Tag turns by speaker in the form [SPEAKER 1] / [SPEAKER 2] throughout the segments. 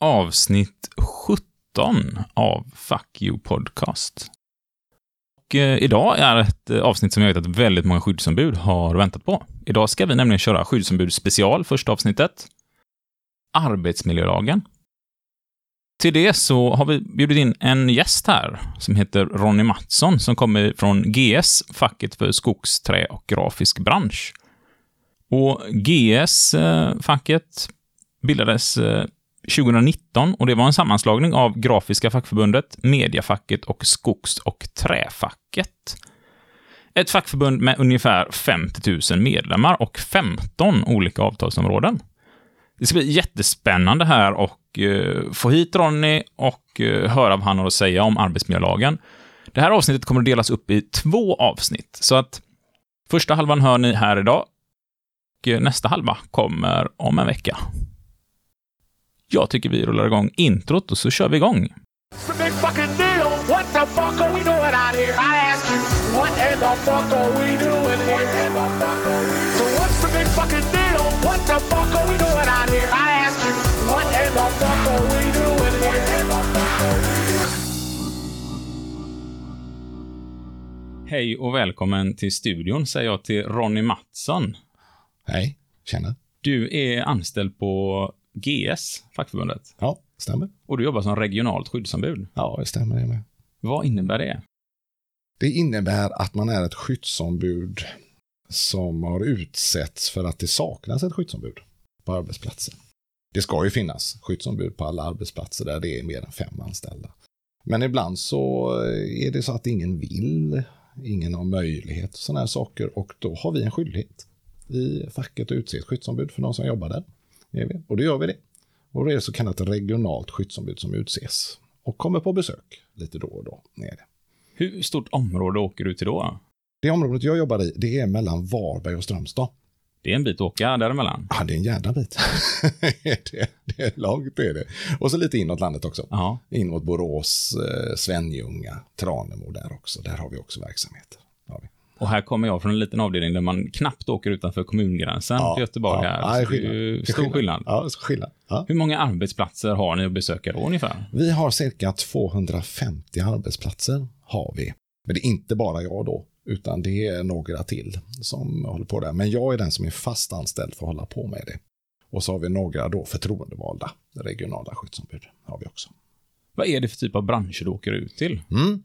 [SPEAKER 1] avsnitt 17 av Fuck You Podcast. Och eh, idag är ett eh, avsnitt som jag vet att väldigt många skyddsombud har väntat på. Idag ska vi nämligen köra skyddsombud special, första avsnittet. Arbetsmiljölagen. Till det så har vi bjudit in en gäst här som heter Ronny Mattsson som kommer från GS, facket för skogs-, trä och grafisk bransch. Och GS, eh, facket, bildades eh, 2019 och det var en sammanslagning av Grafiska fackförbundet, Mediafacket och Skogs och träfacket. Ett fackförbund med ungefär 50 000 medlemmar och 15 olika avtalsområden. Det ska bli jättespännande här och eh, få hit Ronny och eh, höra vad han har att säga om arbetsmiljölagen. Det här avsnittet kommer att delas upp i två avsnitt, så att första halvan hör ni här idag och eh, nästa halva kommer om en vecka. Jag tycker vi rullar igång introt och så kör vi igång. Hej och välkommen till studion, säger jag till Ronny Mattsson.
[SPEAKER 2] Hej, tjena.
[SPEAKER 1] Du är anställd på GS, fackförbundet,
[SPEAKER 2] Ja, stämmer.
[SPEAKER 1] och du jobbar som regionalt skyddsombud.
[SPEAKER 2] Ja, det stämmer det med.
[SPEAKER 1] Vad innebär det?
[SPEAKER 2] Det innebär att man är ett skyddsombud som har utsetts för att det saknas ett skyddsombud på arbetsplatsen. Det ska ju finnas skyddsombud på alla arbetsplatser där det är mer än fem anställda. Men ibland så är det så att ingen vill, ingen har möjlighet och sådana här saker och då har vi en skyldighet i facket att utse ett skyddsombud för de som jobbar där. Och då gör vi det. Och det är så kallat regionalt skyddsombud som utses och kommer på besök lite då och då. Det.
[SPEAKER 1] Hur stort område åker du till då?
[SPEAKER 2] Det området jag jobbar i, det är mellan Varberg och Strömstad.
[SPEAKER 1] Det är en bit att åka däremellan.
[SPEAKER 2] Ja, det är en jädra bit. det, det är långt, det är det. Och så lite inåt landet också.
[SPEAKER 1] Ja.
[SPEAKER 2] In mot Borås, eh, Svenljunga, Tranemo där också. Där har vi också verksamheter.
[SPEAKER 1] Och här kommer jag från en liten avdelning där man knappt åker utanför kommungränsen
[SPEAKER 2] Ja,
[SPEAKER 1] för Göteborg
[SPEAKER 2] ja,
[SPEAKER 1] här.
[SPEAKER 2] ja, skillnad. Det
[SPEAKER 1] stor skillnad.
[SPEAKER 2] Ja, det är skillnad. Ja.
[SPEAKER 1] Hur många arbetsplatser har ni att besöka då ungefär?
[SPEAKER 2] Vi har cirka 250 arbetsplatser. har vi. Men det är inte bara jag då, utan det är några till som håller på där. Men jag är den som är fast anställd för att hålla på med det. Och så har vi några då förtroendevalda regionala skyddsombud. Har vi också.
[SPEAKER 1] Vad är det för typ av branscher du åker ut till?
[SPEAKER 2] Mm.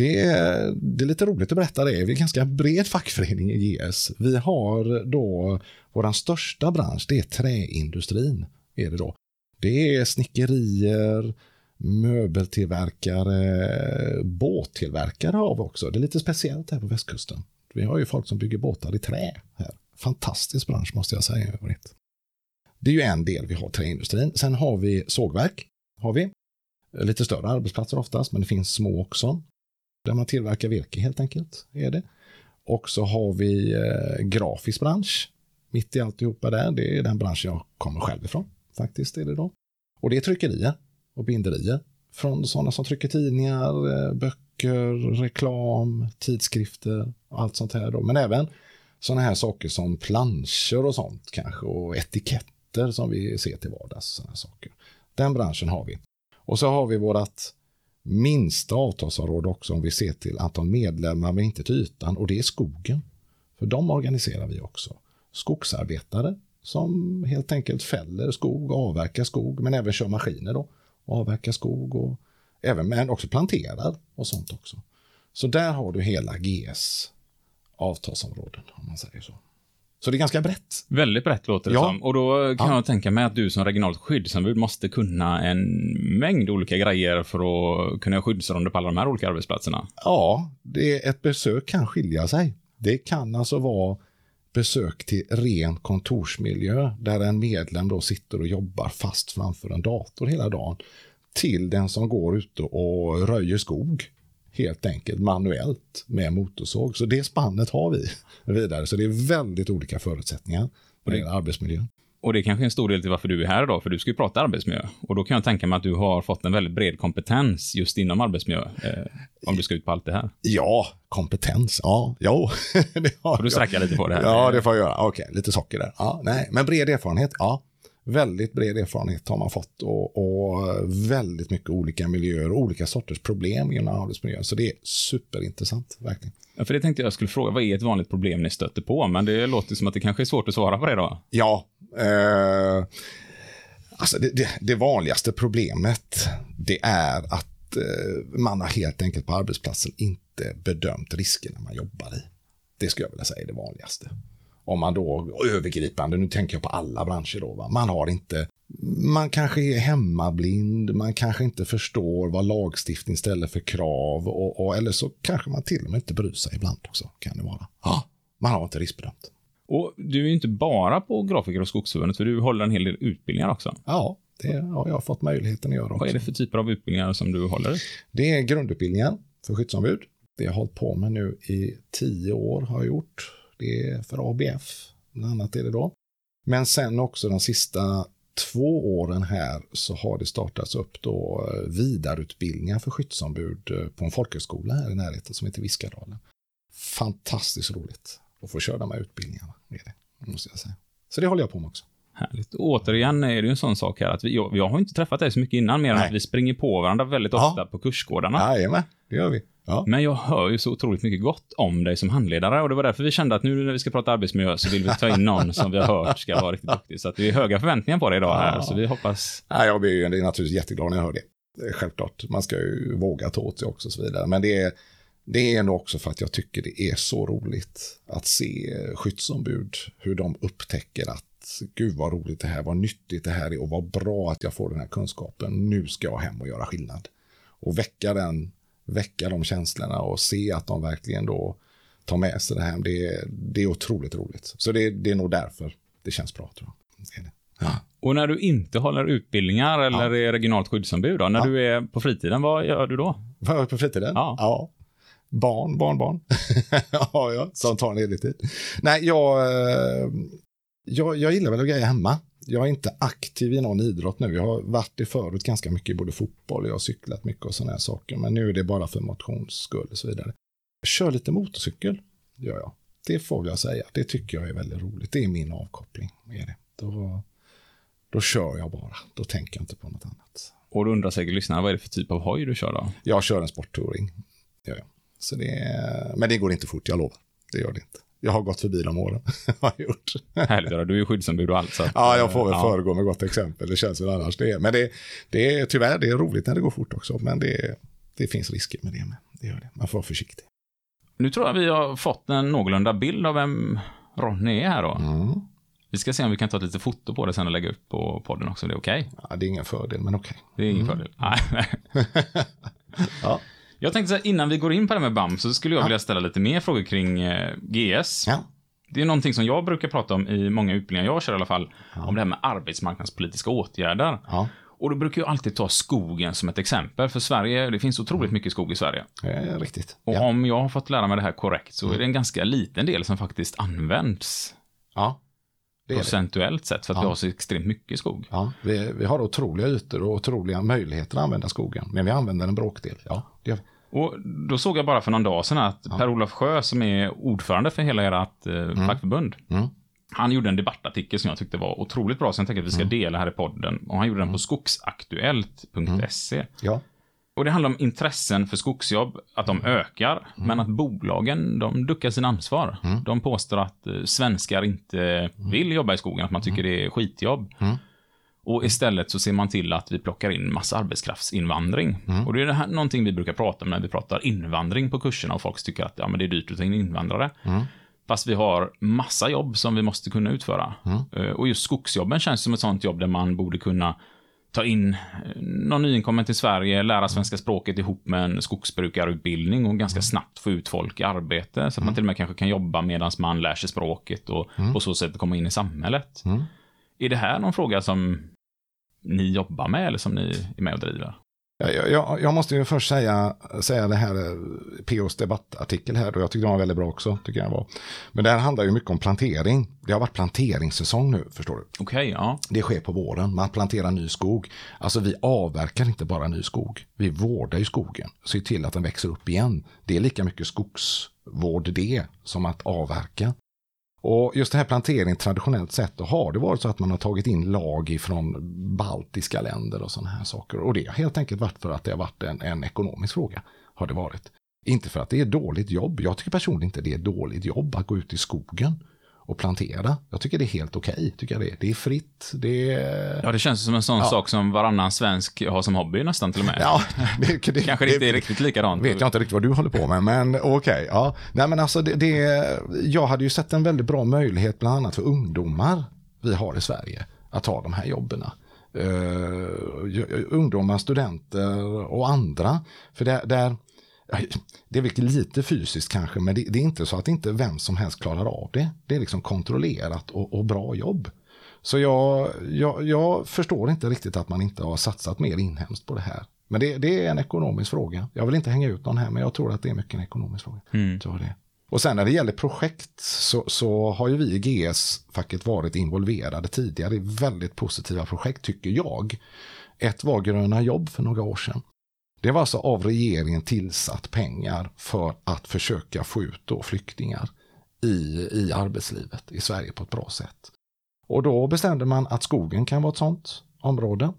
[SPEAKER 2] Det, är, det är lite roligt att berätta det. Vi är en ganska bred fackförening i GS. Vi har då, vår största bransch, det är träindustrin. Är det, då. det är snickerier, möbeltillverkare, båttillverkare har vi också. Det är lite speciellt här på västkusten. Vi har ju folk som bygger båtar i trä här. Fantastisk bransch måste jag säga. Det är ju en del vi har, träindustrin. Sen har vi sågverk. Har vi. Lite större arbetsplatser oftast, men det finns små också. Där man tillverkar virke helt enkelt. är det. Och så har vi eh, grafisk bransch. Mitt i alltihopa där. Det är den bransch jag kommer själv ifrån. Faktiskt är det då. Och det är tryckerier och binderier. Från sådana som trycker tidningar, eh, böcker, reklam, tidskrifter och allt sånt här. Då. Men även sådana här saker som planscher och sånt kanske och etiketter som vi ser till vardags. Såna saker. Den branschen har vi. Och så har vi vårt minsta avtalsområde också om vi ser till antal medlemmar men inte till ytan och det är skogen. För de organiserar vi också. Skogsarbetare som helt enkelt fäller skog, avverkar skog men även kör maskiner då. Och avverkar skog och även men också planterar och sånt också. Så där har du hela GS avtalsområden om man säger så. Så det är ganska brett.
[SPEAKER 1] Väldigt brett låter det
[SPEAKER 2] Ja.
[SPEAKER 1] som. Och då kan
[SPEAKER 2] Ja.
[SPEAKER 1] jag tänka mig att du som regionalt skyddsombud måste kunna en mängd olika grejer för att kunna skyddsronder på alla de här olika arbetsplatserna.
[SPEAKER 2] Ja, det, ett besök kan skilja sig. Det kan alltså vara besök till ren kontorsmiljö där en medlem då sitter och jobbar fast framför en dator hela dagen till den som går ute och röjer skog helt enkelt manuellt med motorsåg. Så det spannet har vi vidare. Så det är väldigt olika förutsättningar på den arbetsmiljön.
[SPEAKER 1] Och det är kanske är en stor del till varför du är här idag, för du ska ju prata arbetsmiljö. Och då kan jag tänka mig att du har fått en väldigt bred kompetens just inom arbetsmiljö, eh, om du ska ut på allt det här.
[SPEAKER 2] Ja, kompetens. Ja, jo. det har
[SPEAKER 1] Får du sträcka lite på det här?
[SPEAKER 2] Ja, det får jag göra. Okej, lite socker där. Ja, nej, men bred erfarenhet, ja. Väldigt bred erfarenhet har man fått och, och väldigt mycket olika miljöer och olika sorters problem inom arbetsmiljön. Så det är superintressant, verkligen.
[SPEAKER 1] Ja, för det tänkte jag skulle fråga, vad är ett vanligt problem ni stöter på? Men det låter som att det kanske är svårt att svara på det då.
[SPEAKER 2] Ja, eh, alltså det, det, det vanligaste problemet det är att eh, man har helt enkelt på arbetsplatsen inte bedömt riskerna man jobbar i. Det skulle jag vilja säga är det vanligaste. Om man då övergripande, nu tänker jag på alla branscher då, va? man har inte man kanske är hemmablind, man kanske inte förstår vad lagstiftning ställer för krav och, och, eller så kanske man till och med inte bryr sig ibland också. Kan det vara. Ja, man har inte riskbedömt.
[SPEAKER 1] Och du är ju inte bara på Grafiker och Skogsförbundet, för du håller en hel del utbildningar också.
[SPEAKER 2] Ja, det har jag fått möjligheten att göra också.
[SPEAKER 1] Vad är det för typer av utbildningar som du håller?
[SPEAKER 2] Det är grundutbildningen för skyddsombud. Det har jag hållit på med nu i tio år har jag gjort. Det är för ABF, bland annat är det då. Men sen också de sista två åren här så har det startats upp då eh, vidareutbildningar för skyddsombud eh, på en folkhögskola här i närheten som heter Viskadalen. Fantastiskt roligt att få köra de här utbildningarna. Är det, måste jag säga. Så det håller jag på med också.
[SPEAKER 1] Härligt. Och återigen är det ju en sån sak här att vi, jag, jag har inte träffat dig så mycket innan, mer än
[SPEAKER 2] Nej.
[SPEAKER 1] att vi springer på varandra väldigt
[SPEAKER 2] Ja.
[SPEAKER 1] ofta på kursgårdarna.
[SPEAKER 2] Jajamän, det gör vi. Ja.
[SPEAKER 1] Men jag hör ju så otroligt mycket gott om dig som handledare och det var därför vi kände att nu när vi ska prata arbetsmiljö så vill vi ta in någon som vi har hört ska vara riktigt duktig. Så att det är höga förväntningar på dig idag här,
[SPEAKER 2] Ja.
[SPEAKER 1] så vi hoppas...
[SPEAKER 2] Nej, jag blir ju naturligtvis jätteglad när jag hör det. Självklart, man ska ju våga ta åt sig också och så vidare. Men det är, det är nog också för att jag tycker det är så roligt att se skyddsombud, hur de upptäcker att gud vad roligt det här, vad nyttigt det här är och vad bra att jag får den här kunskapen. Nu ska jag hem och göra skillnad. Och väcka, den, väcka de känslorna och se att de verkligen då tar med sig det här. Det är, det är otroligt roligt. Så det, det är nog därför det känns bra tror jag. Det är det. Ja.
[SPEAKER 1] Och när du inte håller utbildningar eller är regionalt skyddsombud då, när
[SPEAKER 2] Ja.
[SPEAKER 1] du är på fritiden, vad gör du då?
[SPEAKER 2] Vad gör jag på fritiden?
[SPEAKER 1] Ja.
[SPEAKER 2] Barn, barnbarn. ja, ja, som tar en hel tid. Nej, jag, eh, jag, jag gillar väl att greja hemma. Jag är inte aktiv i någon idrott nu. Jag har varit det förut ganska mycket i både fotboll och jag har cyklat mycket och sådana här saker. Men nu är det bara för motions skull och så vidare. Jag kör lite motorcykel, gör jag. Det får jag säga. Det tycker jag är väldigt roligt. Det är min avkoppling. Är det. Då, då kör jag bara. Då tänker jag inte på något annat.
[SPEAKER 1] Och då undrar säkert lyssnarna, vad är det för typ av hoj du kör då?
[SPEAKER 2] Jag kör en sporttouring. Ja, ja. Så det men det går inte fort, jag lovar. Det gör det inte. Jag har gått förbi de åren. har jag gjort.
[SPEAKER 1] Härligt höra, du är ju skyddsombud och allt. Så att,
[SPEAKER 2] Ja, jag får väl
[SPEAKER 1] ja.
[SPEAKER 2] föregå med gott exempel. Det känns väl annars det. Är. Men det, det är tyvärr, det är roligt när det går fort också. Men det, det finns risker med det med. Det gör det. Man får vara försiktig.
[SPEAKER 1] Nu tror jag vi har fått en någorlunda bild av vem Ronny är här då.
[SPEAKER 2] Mm.
[SPEAKER 1] Vi ska se om vi kan ta ett litet foto på det sen och lägga upp på podden också. Det är okej?
[SPEAKER 2] Ja, det är ingen fördel, men okej.
[SPEAKER 1] Det är ingen fördel. Nej, nej.
[SPEAKER 2] Ja.
[SPEAKER 1] Jag tänkte så här, innan vi går in på det med BAM så skulle jag vilja ställa lite mer frågor kring eh, GS.
[SPEAKER 2] Ja.
[SPEAKER 1] Det är någonting som jag brukar prata om i många utbildningar jag kör i alla fall. Om det här med arbetsmarknadspolitiska åtgärder.
[SPEAKER 2] Ja,
[SPEAKER 1] Och då brukar jag alltid ta skogen som ett exempel. För Sverige, det finns otroligt mycket skog i Sverige.
[SPEAKER 2] är riktigt.
[SPEAKER 1] Och
[SPEAKER 2] Ja.
[SPEAKER 1] om jag har fått lära mig det här korrekt så är det en ganska liten del som faktiskt används
[SPEAKER 2] ja. Det.
[SPEAKER 1] procentuellt sett för att
[SPEAKER 2] Ja.
[SPEAKER 1] vi har så extremt mycket skog.
[SPEAKER 2] Ja, vi, vi har otroliga ytor och otroliga möjligheter att använda skogen. Men vi använder en bråkdel. Ja, vi.
[SPEAKER 1] Och då såg jag bara för någon dag sedan att Per-Olof Sjö som är ordförande för hela ert eh, fackförbund.
[SPEAKER 2] Mm.
[SPEAKER 1] Han gjorde en debattartikel som jag tyckte var otroligt bra, så jag tänker att vi ska dela här i podden. Och han gjorde den på skogsaktuellt.se.
[SPEAKER 2] Ja,
[SPEAKER 1] Och det handlar om intressen för skogsjobb, att de ökar, men att bolagen, de duckar sin ansvar. De påstår att eh, svenskar inte vill jobba i skogen, att man tycker det är skitjobb. Och istället så ser man till att vi plockar in massa arbetskraftsinvandring. Och det är det här, någonting vi brukar prata om när vi pratar invandring på kurserna och folk tycker att ja, men det är dyrt att ta in invandrare. Fast vi har massa jobb som vi måste kunna utföra. Eh, Och just skogsjobben känns som ett sånt jobb där man borde kunna ta in eh, någon nyinkommen till Sverige, lära svenska språket ihop med en skogsbrukarutbildning och ganska snabbt få ut folk i arbete. Så att man till och med kanske kan jobba medan man lär sig språket och på så sätt komma in i samhället. Är det här någon fråga som ni jobbar med eller som ni är med och driver?
[SPEAKER 2] Jag, jag- jag, måste ju först säga, säga det här eh, POs debattartikel här och jag tyckte den var väldigt bra också. Tycker jag var. Men det här handlar ju mycket om plantering. Det har varit planteringssäsong nu, förstår du.
[SPEAKER 1] Okej, ja.
[SPEAKER 2] Det sker på våren, man planterar ny skog. Alltså vi avverkar inte bara ny skog, vi vårdar ju skogen. Ser till att den växer upp igen. Det är lika mycket skogsvård det som att avverka. Och just det här plantering traditionellt sett, då har det varit så att man har tagit in lag ifrån baltiska länder och sådana här saker. Och det har helt enkelt varit för att det har varit en, en ekonomisk fråga. Har det varit. Inte för att det är dåligt jobb. Jag tycker personligen inte det är dåligt jobb att gå ut i skogen och plantera. Jag tycker det är helt okej. Okay, det. det är fritt, det är...
[SPEAKER 1] Ja, det känns som en sån ja. sak som varannan svensk har som hobby nästan till och med.
[SPEAKER 2] Ja,
[SPEAKER 1] det, det Kanske det, inte är riktigt likadant.
[SPEAKER 2] Vet jag inte riktigt vad du håller på med, men okej. Okay, ja. Nej, men alltså det, det, jag hade ju sett en väldigt bra möjlighet bland annat för ungdomar vi har i Sverige att ta de här jobben. Uh, ungdomar, studenter och andra. För där, där det är väl lite fysiskt kanske, men det, det, är inte så att inte vem som helst klarar av det. Det är liksom kontrollerat och, och bra jobb. Så jag, jag, jag, förstår inte riktigt att man inte har satsat mer inhemskt på det här. Men det, det, är en ekonomisk fråga. Jag vill inte hänga ut någon här, men jag tror att det är mycket en ekonomisk fråga. Mm. Så det. Och sen när det gäller projekt så, så har ju vi i GS-facket varit involverade tidigare i väldigt positiva projekt, tycker jag. Ett var Gröna jobb för några år sedan. Det var alltså av regeringen tillsatt pengar för att försöka få ut då flyktingar i, i arbetslivet i Sverige på ett bra sätt. Och då bestämde man att skogen kan vara ett sådant område.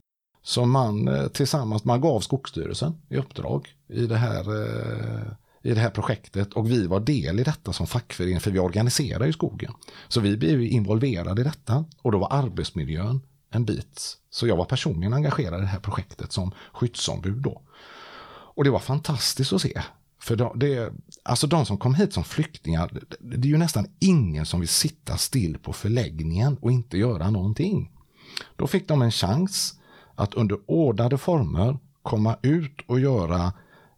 [SPEAKER 2] Så man eh, tillsammans, man gav Skogsstyrelsen i uppdrag i det här, eh, i det här projektet och vi var del i detta som fackförening för vi organiserar ju skogen. Så vi blev involverade i detta och då var arbetsmiljön en bit. Så jag var personligen engagerad i det här projektet som skyddsombud då. Och det var fantastiskt att se. För de, det, alltså de som kom hit som flyktingar, det är ju nästan ingen som vill sitta still på förläggningen och inte göra någonting. Då fick de en chans att under ordnade former komma ut och göra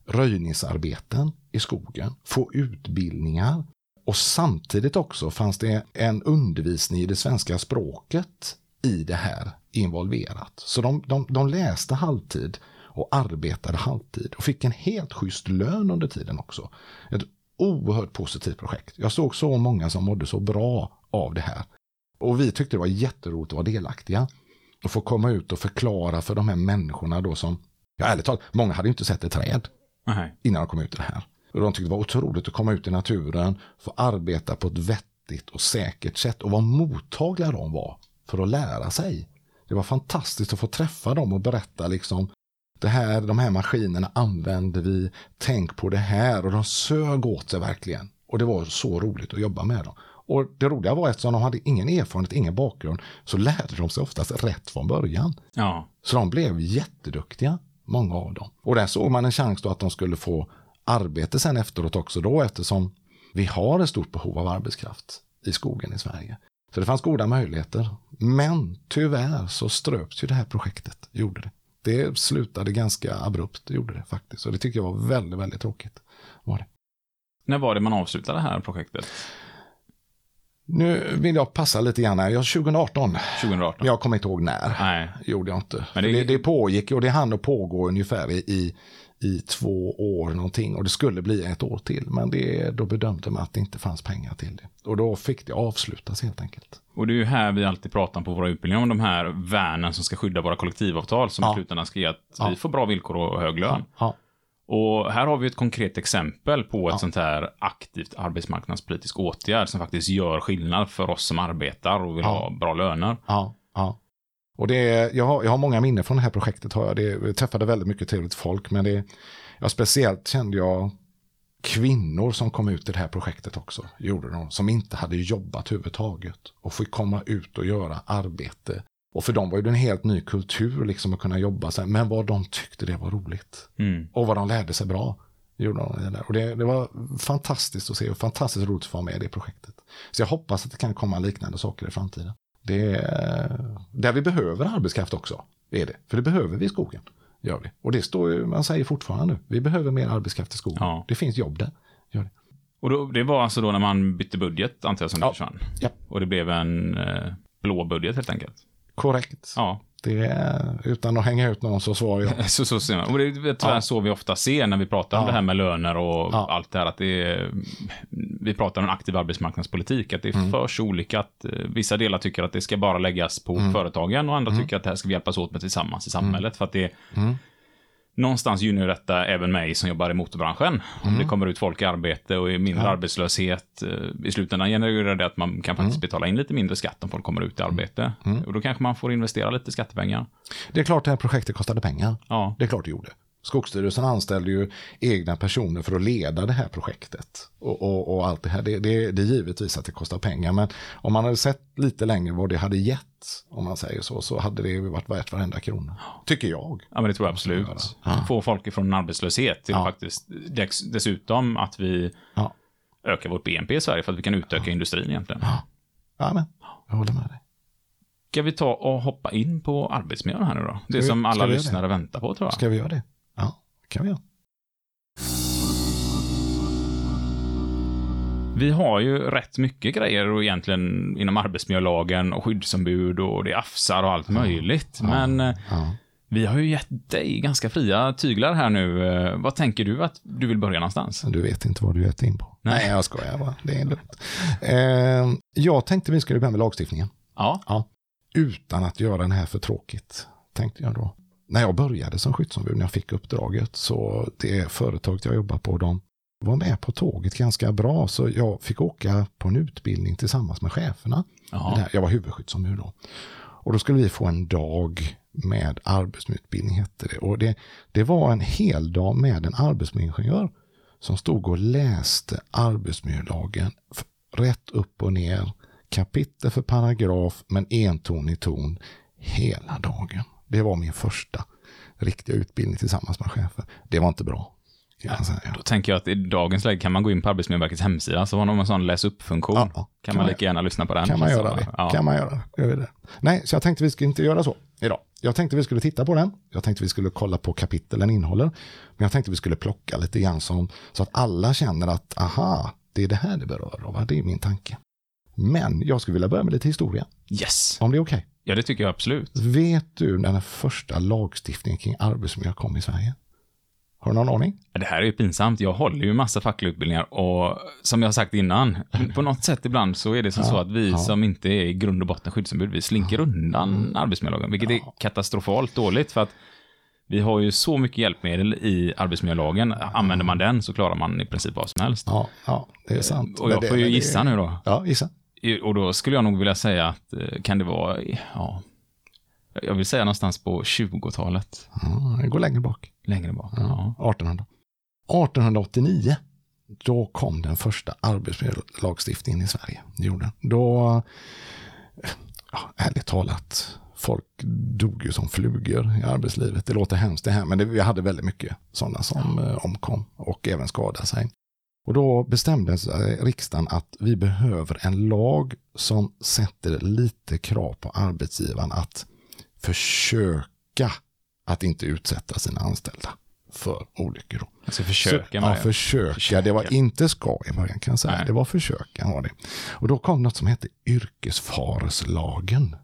[SPEAKER 2] röjningsarbeten i skogen, få utbildningar och samtidigt också fanns det en undervisning i det svenska språket i det här involverat. Så de, de, de läste halvtid och arbetade halvtid och fick en helt schysst lön under tiden också. Ett oerhört positivt projekt. Jag såg så många som mådde så bra av det här. Och vi tyckte det var jätteroligt att vara delaktiga. Och få komma ut och förklara för de här människorna då som, ja ärligt talat, många hade inte sett ett träd Nej. innan de kom ut i det här. Och de tyckte det var otroligt att komma ut i naturen, få arbeta på ett vettigt och säkert sätt och vad mottagliga de var för att lära sig. Det var fantastiskt att få träffa dem och berätta liksom det här, de här maskinerna använder vi, tänk på det här och de sög åt sig verkligen. Och det var så roligt att jobba med dem. Och det roliga var att eftersom de hade ingen erfarenhet, ingen bakgrund, så lärde de sig oftast rätt från början. Ja. Så de blev jätteduktiga, många av dem. Och där såg man en chans då att de skulle få arbete sen efteråt också då eftersom vi har ett stort behov av arbetskraft i skogen i Sverige. Så det fanns goda möjligheter. Men tyvärr så ströps ju det här projektet, gjorde det det slutade ganska abrupt, det gjorde det faktiskt. Och det tycker jag var väldigt, väldigt tråkigt. Var det.
[SPEAKER 1] När var det man avslutade det här projektet?
[SPEAKER 2] Nu vill jag passa lite grann här. Jag 2018.
[SPEAKER 1] 2018.
[SPEAKER 2] Jag kommer inte ihåg när. Nej. Gjorde jag inte. Men det... Det, det pågick och det hann att pågå ungefär i, i två år någonting. Och det skulle bli ett år till. Men det, då bedömde man att det inte fanns pengar till det. Och då fick det avslutas helt enkelt.
[SPEAKER 1] Och det är ju här vi alltid pratar på våra utbildningar om de här värnen som ska skydda våra kollektivavtal som ja. i slutändan ska ge att ja. vi får bra villkor och hög lön. Ja. Och här har vi ett konkret exempel på ett sånt här aktivt arbetsmarknadspolitisk åtgärd som faktiskt gör skillnad för oss som arbetar och vill ha bra löner.
[SPEAKER 2] Och det är, jag, har, jag har många minnen från det här projektet. Har jag. Det, jag träffade väldigt mycket trevligt folk, men det, ja, speciellt kände jag kvinnor som kom ut i det här projektet också. Gjorde de, som inte hade jobbat överhuvudtaget. Och fick komma ut och göra arbete. Och för dem var det en helt ny kultur liksom att kunna jobba. Så men vad de tyckte det var roligt. Mm. Och vad de lärde sig bra. Gjorde de det och det, det, var fantastiskt att se och fantastiskt roligt att få vara med i det projektet. Så jag hoppas att det kan komma liknande saker i framtiden. Det är där vi behöver arbetskraft också. Det är det. För det behöver vi i skogen. Gör det. Och det står ju, man säger fortfarande nu. Vi behöver mer arbetskraft i skogen. Ja. Det finns jobb där. Gör det.
[SPEAKER 1] Och då, det var alltså då när man bytte budget, antar jag, som det ja. försvann? Ja. Och det blev en eh, blå budget helt enkelt?
[SPEAKER 2] Korrekt. Ja. Är, utan att hänga ut någon så svarar jag.
[SPEAKER 1] så, så ser man. Och det är tyvärr ja. så vi ofta ser när vi pratar om det här med löner och ja. allt det här. Att det är, vi pratar om en aktiv arbetsmarknadspolitik. Att det är mm. för så olika. Att eh, vissa delar tycker att det ska bara läggas på mm. företagen och andra mm. tycker att det här ska vi hjälpas åt med tillsammans i samhället. För att det, mm. Någonstans gynnar detta även mig som jobbar i motorbranschen. Om det kommer ut folk i arbete och är mindre arbetslöshet. eh, I slutändan genererar det att man kan faktiskt betala in lite mindre skatt om folk kommer ut i arbete. Och då kanske man får investera lite skattepengar.
[SPEAKER 2] Det är klart det här projektet kostade pengar.
[SPEAKER 1] Ja.
[SPEAKER 2] Det är klart det gjorde. Skogsstyrelsen anställde ju egna personer för att leda det här projektet. Och, och, och allt det här, det, det, det är givetvis att det kostar pengar. Men om man hade sett lite längre vad det hade gett, om man säger så, så hade det ju varit värt varenda krona. Tycker jag.
[SPEAKER 1] Ja, men det tror jag absolut. Få folk ifrån arbetslöshet till
[SPEAKER 2] Ja.
[SPEAKER 1] faktiskt dessutom att vi
[SPEAKER 2] Ja.
[SPEAKER 1] ökar vårt BNP i Sverige för att vi kan utöka industrin egentligen.
[SPEAKER 2] Ja, men jag håller med dig.
[SPEAKER 1] Ska vi ta och hoppa in på arbetsmiljön här nu då? Det
[SPEAKER 2] vi-
[SPEAKER 1] som
[SPEAKER 2] ska
[SPEAKER 1] alla lyssnare väntar på tror jag.
[SPEAKER 2] Ska vi göra det? Ja, det kan vi göra.
[SPEAKER 1] Vi har ju rätt mycket grejer och egentligen inom arbetsmiljölagen och skyddsombud och det är afsar och allt möjligt. Men eh,
[SPEAKER 2] Ja.
[SPEAKER 1] vi har ju gett dig ganska fria tyglar här nu. Eh, Vad tänker du att du vill börja någonstans?
[SPEAKER 2] Du vet inte vad du gett in på.
[SPEAKER 1] Nej.
[SPEAKER 2] Nej, jag skojar bara. Det är lugnt. Eh, jag tänkte vi skulle börja med lagstiftningen.
[SPEAKER 1] Ja,
[SPEAKER 2] Ja. Utan att göra den här för tråkigt, tänkte jag då. När jag började som skyddsombud, när jag fick uppdraget, så det företaget jag jobbar på, de var med på tåget ganska bra, så jag fick åka på en utbildning tillsammans med cheferna. Där- Jag var huvudskyddsombud då. Och då skulle vi få en dag med arbetsmiljöutbildning, hette det. Och det, det var en hel dag med en arbetsmiljöingenjör som stod och läste arbetsmiljölagen rätt upp och ner, kapitel för paragraf, men entonig ton hela dagen. Det var min första riktiga utbildning tillsammans med chefer. Det var inte bra. Säga.
[SPEAKER 1] Då tänker jag att i dagens läge kan man gå in på Arbetsmiljöverkets hemsida, så har de en sån läs upp-funktion.
[SPEAKER 2] Ja,
[SPEAKER 1] kan,
[SPEAKER 2] kan
[SPEAKER 1] man lika gärna lyssna på den.
[SPEAKER 2] Kan man
[SPEAKER 1] Så,
[SPEAKER 2] göra det?
[SPEAKER 1] Ja.
[SPEAKER 2] Kan man göra det? Nej, så jag tänkte vi skulle inte göra så idag. Jag tänkte vi skulle titta på den. Jag tänkte vi skulle kolla på kapitel den innehåller. Men jag tänkte vi skulle plocka lite grann som, så att alla känner att aha, det är det här det berör. Va? Det är min tanke. Men jag skulle vilja börja med lite historia,
[SPEAKER 1] Yes!
[SPEAKER 2] om det är okej.
[SPEAKER 1] Ja, det tycker jag absolut.
[SPEAKER 2] Vet du när den första lagstiftningen kring arbetsmiljö kom i Sverige? Har du någon aning?
[SPEAKER 1] Det här är ju pinsamt. Jag håller ju massa fackliga utbildningar och som jag har sagt innan, på något sätt ibland så är det som så att vi
[SPEAKER 2] ja.
[SPEAKER 1] som inte är i grund och botten skyddsombud, vi slinker undan
[SPEAKER 2] Mm.
[SPEAKER 1] arbetsmiljölagen, vilket är katastrofalt dåligt för att vi har ju så mycket hjälpmedel i arbetsmiljölagen. Använder man den så klarar man i princip vad som helst.
[SPEAKER 2] Ja, ja det är sant.
[SPEAKER 1] Och jag
[SPEAKER 2] det-
[SPEAKER 1] får ju gissa nu då.
[SPEAKER 2] Ja, gissa.
[SPEAKER 1] Och då skulle jag nog vilja säga att, eh, kan det vara, ja, jag vill säga någonstans på 20-talet.
[SPEAKER 2] Ja, det går längre bak.
[SPEAKER 1] Längre bak. Ja.
[SPEAKER 2] 1800. 1889, då kom den första arbetsmiljölagstiftningen i Sverige. Det gjorde. Då, ja, ärligt talat, folk dog ju som flugor i arbetslivet. Det låter hemskt det här, men det, vi hade väldigt mycket sådana som eh, omkom och även skadade sig. Och då bestämde riksdagen att vi behöver en lag som sätter lite krav på arbetsgivaren att försöka att inte utsätta sina anställda för olyckor. Då.
[SPEAKER 1] Alltså försöka
[SPEAKER 2] Så, ja,
[SPEAKER 1] det.
[SPEAKER 2] försöka. Det var inte ska i början kan jag säga.
[SPEAKER 1] Nej.
[SPEAKER 2] Det var försöka var det. Och då kom något som hette yrkesfareslagen.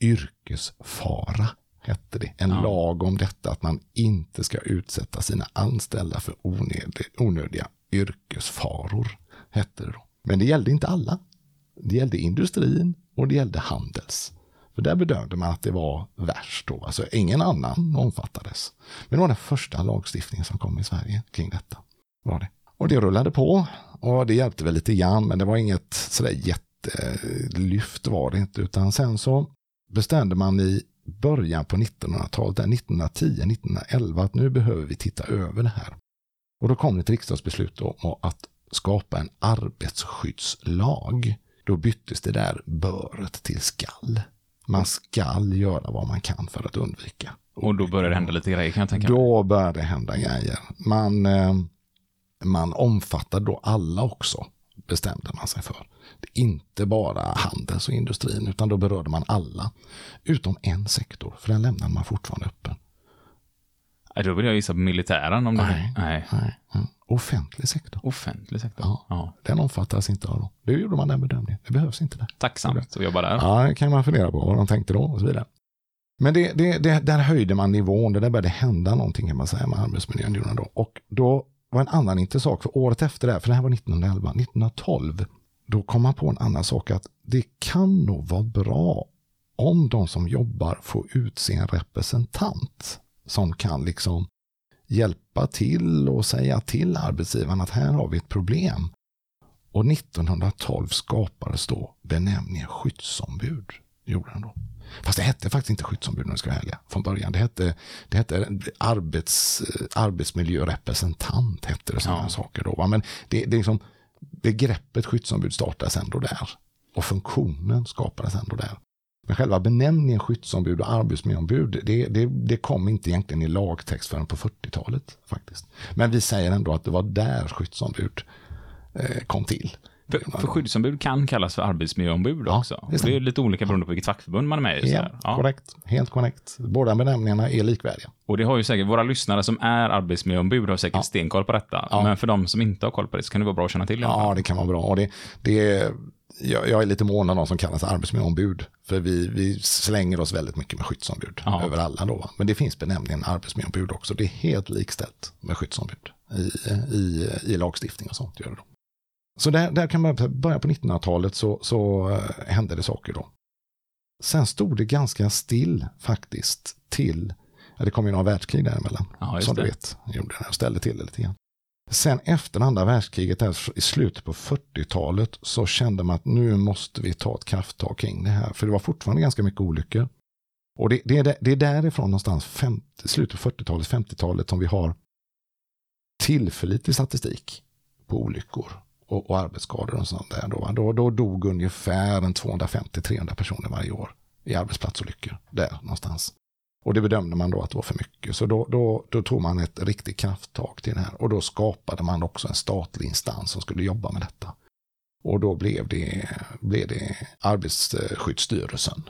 [SPEAKER 2] Yrkesfara hette det. En
[SPEAKER 1] Ja.
[SPEAKER 2] lag om detta att man inte ska utsätta sina anställda för onödiga, onödiga yrkesfaror. Hette det då. Men det gällde inte alla. Det gällde industrin och det gällde handels. För där bedömde man att det var värst då. Alltså ingen annan omfattades. Men det var den första lagstiftningen som kom i Sverige kring detta. Var det. Och det rullade på och det hjälpte väl lite grann men det var inget sådär jättelyft var det inte. Utan sen så bestämde man i början på 1900-talet, 1910-1911 att nu behöver vi titta över det här. Och då kom det ett riksdagsbeslut om att skapa en arbetsskyddslag. Då byttes det där böret till skall. Man skall göra vad man kan för att undvika.
[SPEAKER 1] Och då börjar det hända lite grejer kan jag tänka mig.
[SPEAKER 2] Då började det hända grejer. Man, eh, man omfattade då alla också, bestämde man sig för. Inte bara handels och industrin, utan då berörde man alla. Utom en sektor, för den lämnade man fortfarande öppen.
[SPEAKER 1] Nej, Då vill jag gissa på militären om det
[SPEAKER 2] Nej.
[SPEAKER 1] Nej.
[SPEAKER 2] Nej. Mm. Offentlig sektor,
[SPEAKER 1] Offentlig sektor.
[SPEAKER 2] Ja.
[SPEAKER 1] Ja.
[SPEAKER 2] den omfattas inte av dem. Då gjorde man den bedömningen. Det behövs inte där.
[SPEAKER 1] Tacksamt att jobba där.
[SPEAKER 2] Ja, det kan man fundera på vad de tänkte då och så vidare. Men det, det, det, där höjde man nivån, det där började hända någonting kan man säga med arbetsmiljön. Då. Och då var en annan intressant sak, för året efter det, här, för det här var 1911, 1912, då kom man på en annan sak att det kan nog vara bra om de som jobbar får utse en representant som kan liksom hjälpa till och säga till arbetsgivaren att här har vi ett problem. Och 1912 skapades då benämningen skyddsombud. Gjorde den då. Fast det hette faktiskt inte skyddsombud om jag ska vara ärlig, från början. Det hette, det hette arbets, arbetsmiljörepresentant, hette det sådana
[SPEAKER 1] Ja.
[SPEAKER 2] saker då. va. Men det, det liksom, begreppet skyddsombud startades ändå där. Och funktionen skapades ändå där. Men själva benämningen skyddsombud och arbetsmiljöombud, det, det, det kom inte egentligen i lagtext förrän på 40-talet faktiskt. Men vi säger ändå att det var där skyddsombud eh, kom till.
[SPEAKER 1] För, för skyddsombud kan kallas för arbetsmiljöombud
[SPEAKER 2] Ja,
[SPEAKER 1] också.
[SPEAKER 2] det
[SPEAKER 1] det är lite olika beroende på vilket fackförbund man är med i.
[SPEAKER 2] Ja.
[SPEAKER 1] Ja.
[SPEAKER 2] korrekt. Helt korrekt. Båda benämningarna är likvärdiga.
[SPEAKER 1] Och det har ju säkert, våra lyssnare som är arbetsmiljöombud har säkert
[SPEAKER 2] Ja.
[SPEAKER 1] stenkoll på detta.
[SPEAKER 2] Ja.
[SPEAKER 1] Men för de som inte har koll på det så kan det vara bra att känna till. fall.
[SPEAKER 2] Ja, det kan vara bra. Och det, det jag, jag är lite mån om de som kallas arbetsmiljöombud. För vi, vi slänger oss väldigt mycket med skyddsombud
[SPEAKER 1] Ja.
[SPEAKER 2] över alla. Då? Men det finns benämningen arbetsmiljöombud också. Det är helt likställt med skyddsombud i, i, i lagstiftning och sånt. Gör det då. Så där, där kan man börja på 1900-talet så, så eh, hände det saker då. Sen stod det ganska still faktiskt till, ja, det kom ju några världskrig däremellan.
[SPEAKER 1] Ja,
[SPEAKER 2] som du
[SPEAKER 1] det.
[SPEAKER 2] vet, gjorde det och ställde till det lite grann. Sen efter andra världskriget, där, i slutet på 40-talet, så kände man att nu måste vi ta ett krafttag kring det här. För det var fortfarande ganska mycket olyckor. Och det, det, är, där- det är därifrån någonstans, 50, slutet på 40-talet, 50-talet, som vi har tillförlitlig statistik på olyckor och, och arbetsskador och sånt där. Då, då, då dog ungefär 250-300 personer varje år i arbetsplatsolyckor. Där någonstans. Och det bedömde man då att det var för mycket. Så då, då, då tog man ett riktigt krafttag till det här. Och då skapade man också en statlig instans som skulle jobba med detta. Och då blev det, blev det Arbetsskyddsstyrelsen.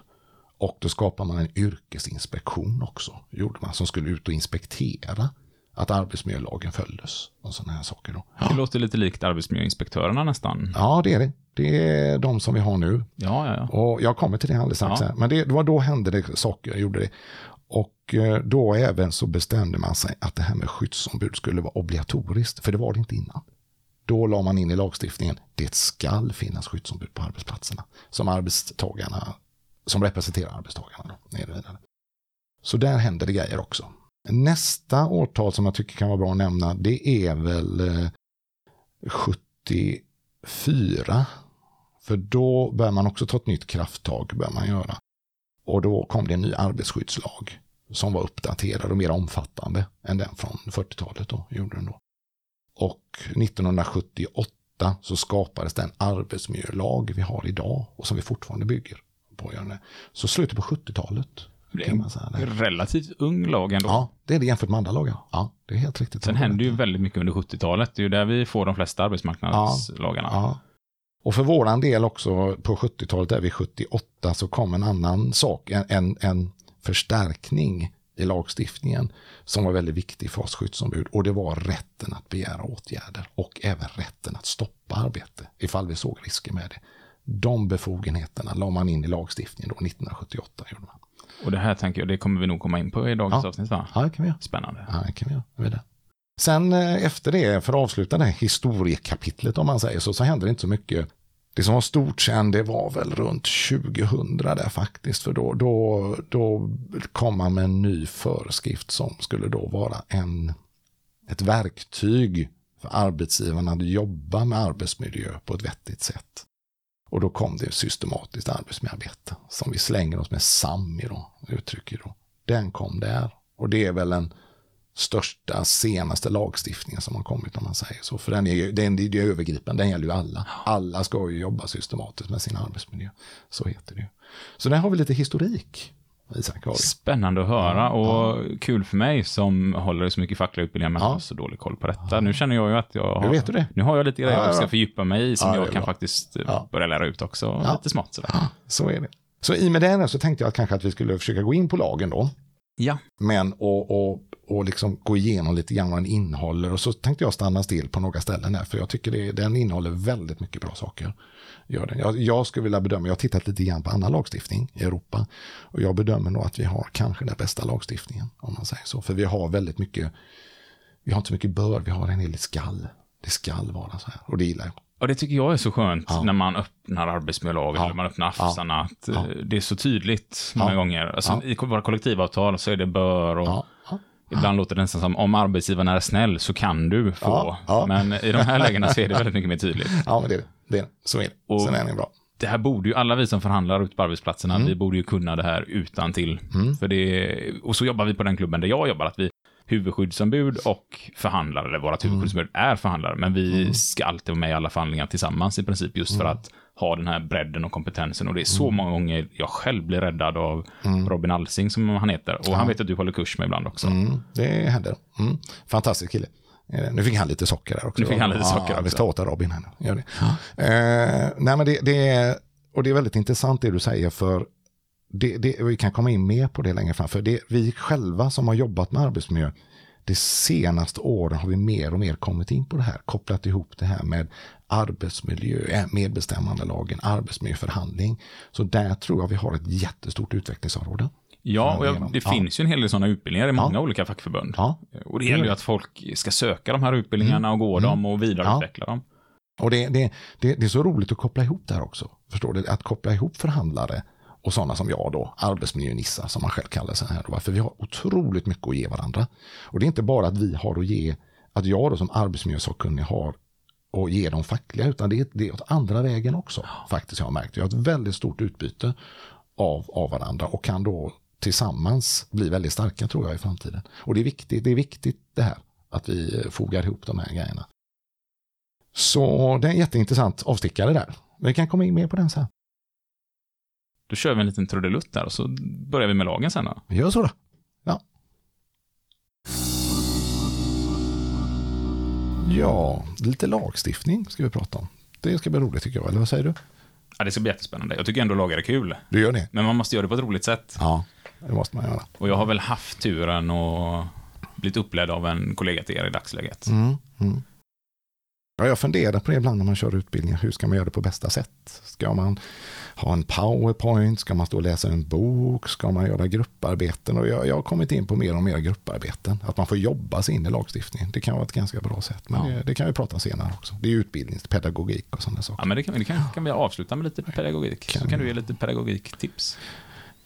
[SPEAKER 2] Och då skapade man en yrkesinspektion också, gjorde man, som skulle ut och inspektera att arbetsmiljölagen följdes. Och sådana här saker då.
[SPEAKER 1] Det låter lite likt arbetsmiljöinspektörerna nästan.
[SPEAKER 2] Ja, det är det. Det är de som vi har nu.
[SPEAKER 1] Ja, ja, ja.
[SPEAKER 2] Och jag kommer till det alldeles strax.
[SPEAKER 1] Ja.
[SPEAKER 2] här. Men det, det var då hände det saker, gjorde det. Och eh, då även så bestämde man sig att det här med skyddsombud skulle vara obligatoriskt, för det var det inte innan. Då la man in i lagstiftningen, det skall finnas skyddsombud på arbetsplatserna. Som arbetstagarna, som representerar arbetstagarna. Då. Så där händer det grejer också. Nästa årtal som jag tycker kan vara bra att nämna, det är väl eh, 74. För då bör man också ta ett nytt krafttag, bör man göra. Och då kom det en ny arbetsskyddslag som var uppdaterad och mer omfattande än den från 40-talet. Då, gjorde den då. Och 1978 så skapades den arbetsmiljölag vi har idag och som vi fortfarande bygger på. Så slutet på 70-talet
[SPEAKER 1] Det är en relativt ung lag ändå.
[SPEAKER 2] Ja, det är det jämfört med andra lagar. Ja, det är helt riktigt.
[SPEAKER 1] Sen händer ju väldigt mycket under 70-talet. Det är ju där vi får de flesta arbetsmarknadslagarna.
[SPEAKER 2] Ja. Och för våran del också på 70-talet, där vid 78, så kom en annan sak, en, en, en förstärkning i lagstiftningen som var väldigt viktig för oss skyddsombud. Och det var rätten att begära åtgärder och även rätten att stoppa arbete ifall vi såg risker med det. De befogenheterna la man in i lagstiftningen då 1978. Gjorde man.
[SPEAKER 1] Och det här tänker jag, det kommer vi nog komma in på i dagens
[SPEAKER 2] Ja.
[SPEAKER 1] avsnitt va?
[SPEAKER 2] Ja, det kan vi göra.
[SPEAKER 1] Spännande.
[SPEAKER 2] Ja, det kan vi göra. Det. Sen eh, efter det, för att avsluta det här historiekapitlet om man säger så, så hände det inte så mycket. Det som var stort sen, det var väl runt 2000 där faktiskt. För då, då, då kom man med en ny föreskrift som skulle då vara en, ett verktyg för arbetsgivarna att jobba med arbetsmiljö på ett vettigt sätt. Och då kom det systematiskt arbetsmiljöarbete som vi slänger oss med SAM i då, uttrycker då. Den kom där. Och det är väl en största, senaste lagstiftningen som har kommit om man säger så. För den är ju den, det är övergripande, den gäller ju alla. Alla ska ju jobba systematiskt med sin arbetsmiljö. Så heter det ju. Så där har vi lite historik, Isak.
[SPEAKER 1] Spännande att höra och kul för mig som håller så mycket fackliga utbildningar men
[SPEAKER 2] Ja.
[SPEAKER 1] har så dålig koll på detta. Nu känner jag ju att jag har...
[SPEAKER 2] Hur vet du det?
[SPEAKER 1] Nu har jag lite grejer
[SPEAKER 2] Ja,
[SPEAKER 1] jag ska
[SPEAKER 2] ja.
[SPEAKER 1] fördjupa mig i som
[SPEAKER 2] Ja,
[SPEAKER 1] jag kan
[SPEAKER 2] bra.
[SPEAKER 1] faktiskt eh,
[SPEAKER 2] Ja.
[SPEAKER 1] börja lära ut också.
[SPEAKER 2] Ja.
[SPEAKER 1] Lite smått sådär.
[SPEAKER 2] Så är det. Så i och med det så tänkte jag kanske att vi skulle försöka gå in på lagen då.
[SPEAKER 1] Ja.
[SPEAKER 2] Men och, och, och liksom gå igenom lite grann vad den innehåller. Och så tänkte jag stanna still på några ställen här. För jag tycker det, den innehåller väldigt mycket bra saker. Gör den. Jag, jag skulle vilja bedöma, jag har tittat lite grann på annan lagstiftning i Europa. Och jag bedömer nog att vi har kanske den bästa lagstiftningen. Om man säger så. För vi har väldigt mycket, vi har inte så mycket bör, vi har en hel del skall. Det skall vara så här. Och det gillar jag.
[SPEAKER 1] Och det tycker jag är så skönt
[SPEAKER 2] Ja.
[SPEAKER 1] när man öppnar arbetsmiljölagen
[SPEAKER 2] Ja.
[SPEAKER 1] eller man öppnar. AFSarna. Att eh,
[SPEAKER 2] Ja.
[SPEAKER 1] det är så tydligt många gånger. Alltså. I våra kollektivavtal så är det bör och Ibland låter det nästan som om arbetsgivaren är snäll så kan du få. Men i de här lägena så är det väldigt mycket mer tydligt.
[SPEAKER 2] Ja, men det är det. det, är det. Så är det.
[SPEAKER 1] Och-
[SPEAKER 2] Sen är det bra.
[SPEAKER 1] Det här borde ju alla vi som förhandlar ute på arbetsplatserna,
[SPEAKER 2] Mm.
[SPEAKER 1] vi borde ju kunna det här utan till. För det, och så jobbar vi på den klubben där jag jobbar, att vi huvudskyddsombud och förhandlare, eller vårt
[SPEAKER 2] Mm.
[SPEAKER 1] huvudskyddsombud är förhandlare, men vi ska alltid vara med i alla förhandlingar tillsammans i princip, just
[SPEAKER 2] Mm.
[SPEAKER 1] för att ha den här bredden och kompetensen. Och det är så många gånger jag själv blir räddad av
[SPEAKER 2] Mm.
[SPEAKER 1] Robin Alsing, som han heter. Och han vet att du håller kurs med ibland också.
[SPEAKER 2] Mm, det händer. Mm. Fantastisk kille. Eh, Nu fick han lite socker där också.
[SPEAKER 1] Nu fick han lite socker
[SPEAKER 2] ja, Vi
[SPEAKER 1] också.
[SPEAKER 2] ska åt Robin här nu. Gör det. Eh, nej, men det, det är, och det är väldigt intressant det du säger för det, det, vi kan komma in mer på det längre fram. För det, vi själva som har jobbat med arbetsmiljö, de senaste åren har vi mer och mer kommit in på det här, kopplat ihop det här med arbetsmiljö, eh, medbestämmandelagen, arbetsmiljöförhandling. Så där tror jag vi har ett jättestort utvecklingsområde.
[SPEAKER 1] Ja, och jag, det
[SPEAKER 2] Ja.
[SPEAKER 1] finns ju en hel del sådana utbildningar i många olika fackförbund.
[SPEAKER 2] Ja.
[SPEAKER 1] Och det gäller ju att folk ska söka de här utbildningarna och gå dem och vidareutveckla dem.
[SPEAKER 2] Och det, det, det, det är så roligt att koppla ihop det här också. Förstår du? Att koppla ihop förhandlare och sådana som jag då, arbetsmiljönissar som man själv kallar sig här. Då. För vi har otroligt mycket att ge varandra. Och det är inte bara att vi har att ge, att jag då som arbetsmiljösakkunnig har och ge de fackliga, utan det är, det är åt andra vägen också. Faktiskt jag har märkt. Vi har ett väldigt stort utbyte av, av varandra och kan då tillsammans bli väldigt starka tror jag i framtiden. Och det är viktigt, det är viktigt det här, att vi fogar ihop de här grejerna. Så det är en jätteintressant avstickare där. Vi kan komma in mer på den sen.
[SPEAKER 1] Då kör vi en liten trudelutt där och så börjar vi med lagen sen då.
[SPEAKER 2] Vi gör så då. Ja. Ja, lite lagstiftning ska vi prata om. Det ska bli roligt tycker jag, eller vad säger du?
[SPEAKER 1] Ja, det ska bli jättespännande. Jag tycker ändå lagar är kul.
[SPEAKER 2] Du gör det?
[SPEAKER 1] Men man måste göra det på ett roligt sätt.
[SPEAKER 2] Ja, det måste man göra.
[SPEAKER 1] Och jag har väl haft turen och blivit uppledd av en kollega till er i dagsläget.
[SPEAKER 2] Mm, mm. Ja, jag funderar på det ibland när man kör utbildningar. Hur ska man göra det på bästa sätt? Ska man ha en powerpoint? Ska man stå och läsa en bok? Ska man göra grupparbeten? Och jag, jag har kommit in på mer och mer grupparbeten. Att man får jobba sig in i lagstiftningen. Det kan vara ett ganska bra sätt. Men
[SPEAKER 1] Ja.
[SPEAKER 2] det, det kan vi prata senare också. Det är utbildningspedagogik och sådana saker.
[SPEAKER 1] Ja, men det kan, det kan, kan vi avsluta med lite pedagogik.
[SPEAKER 2] Kan
[SPEAKER 1] så kan du ge lite pedagogiktips.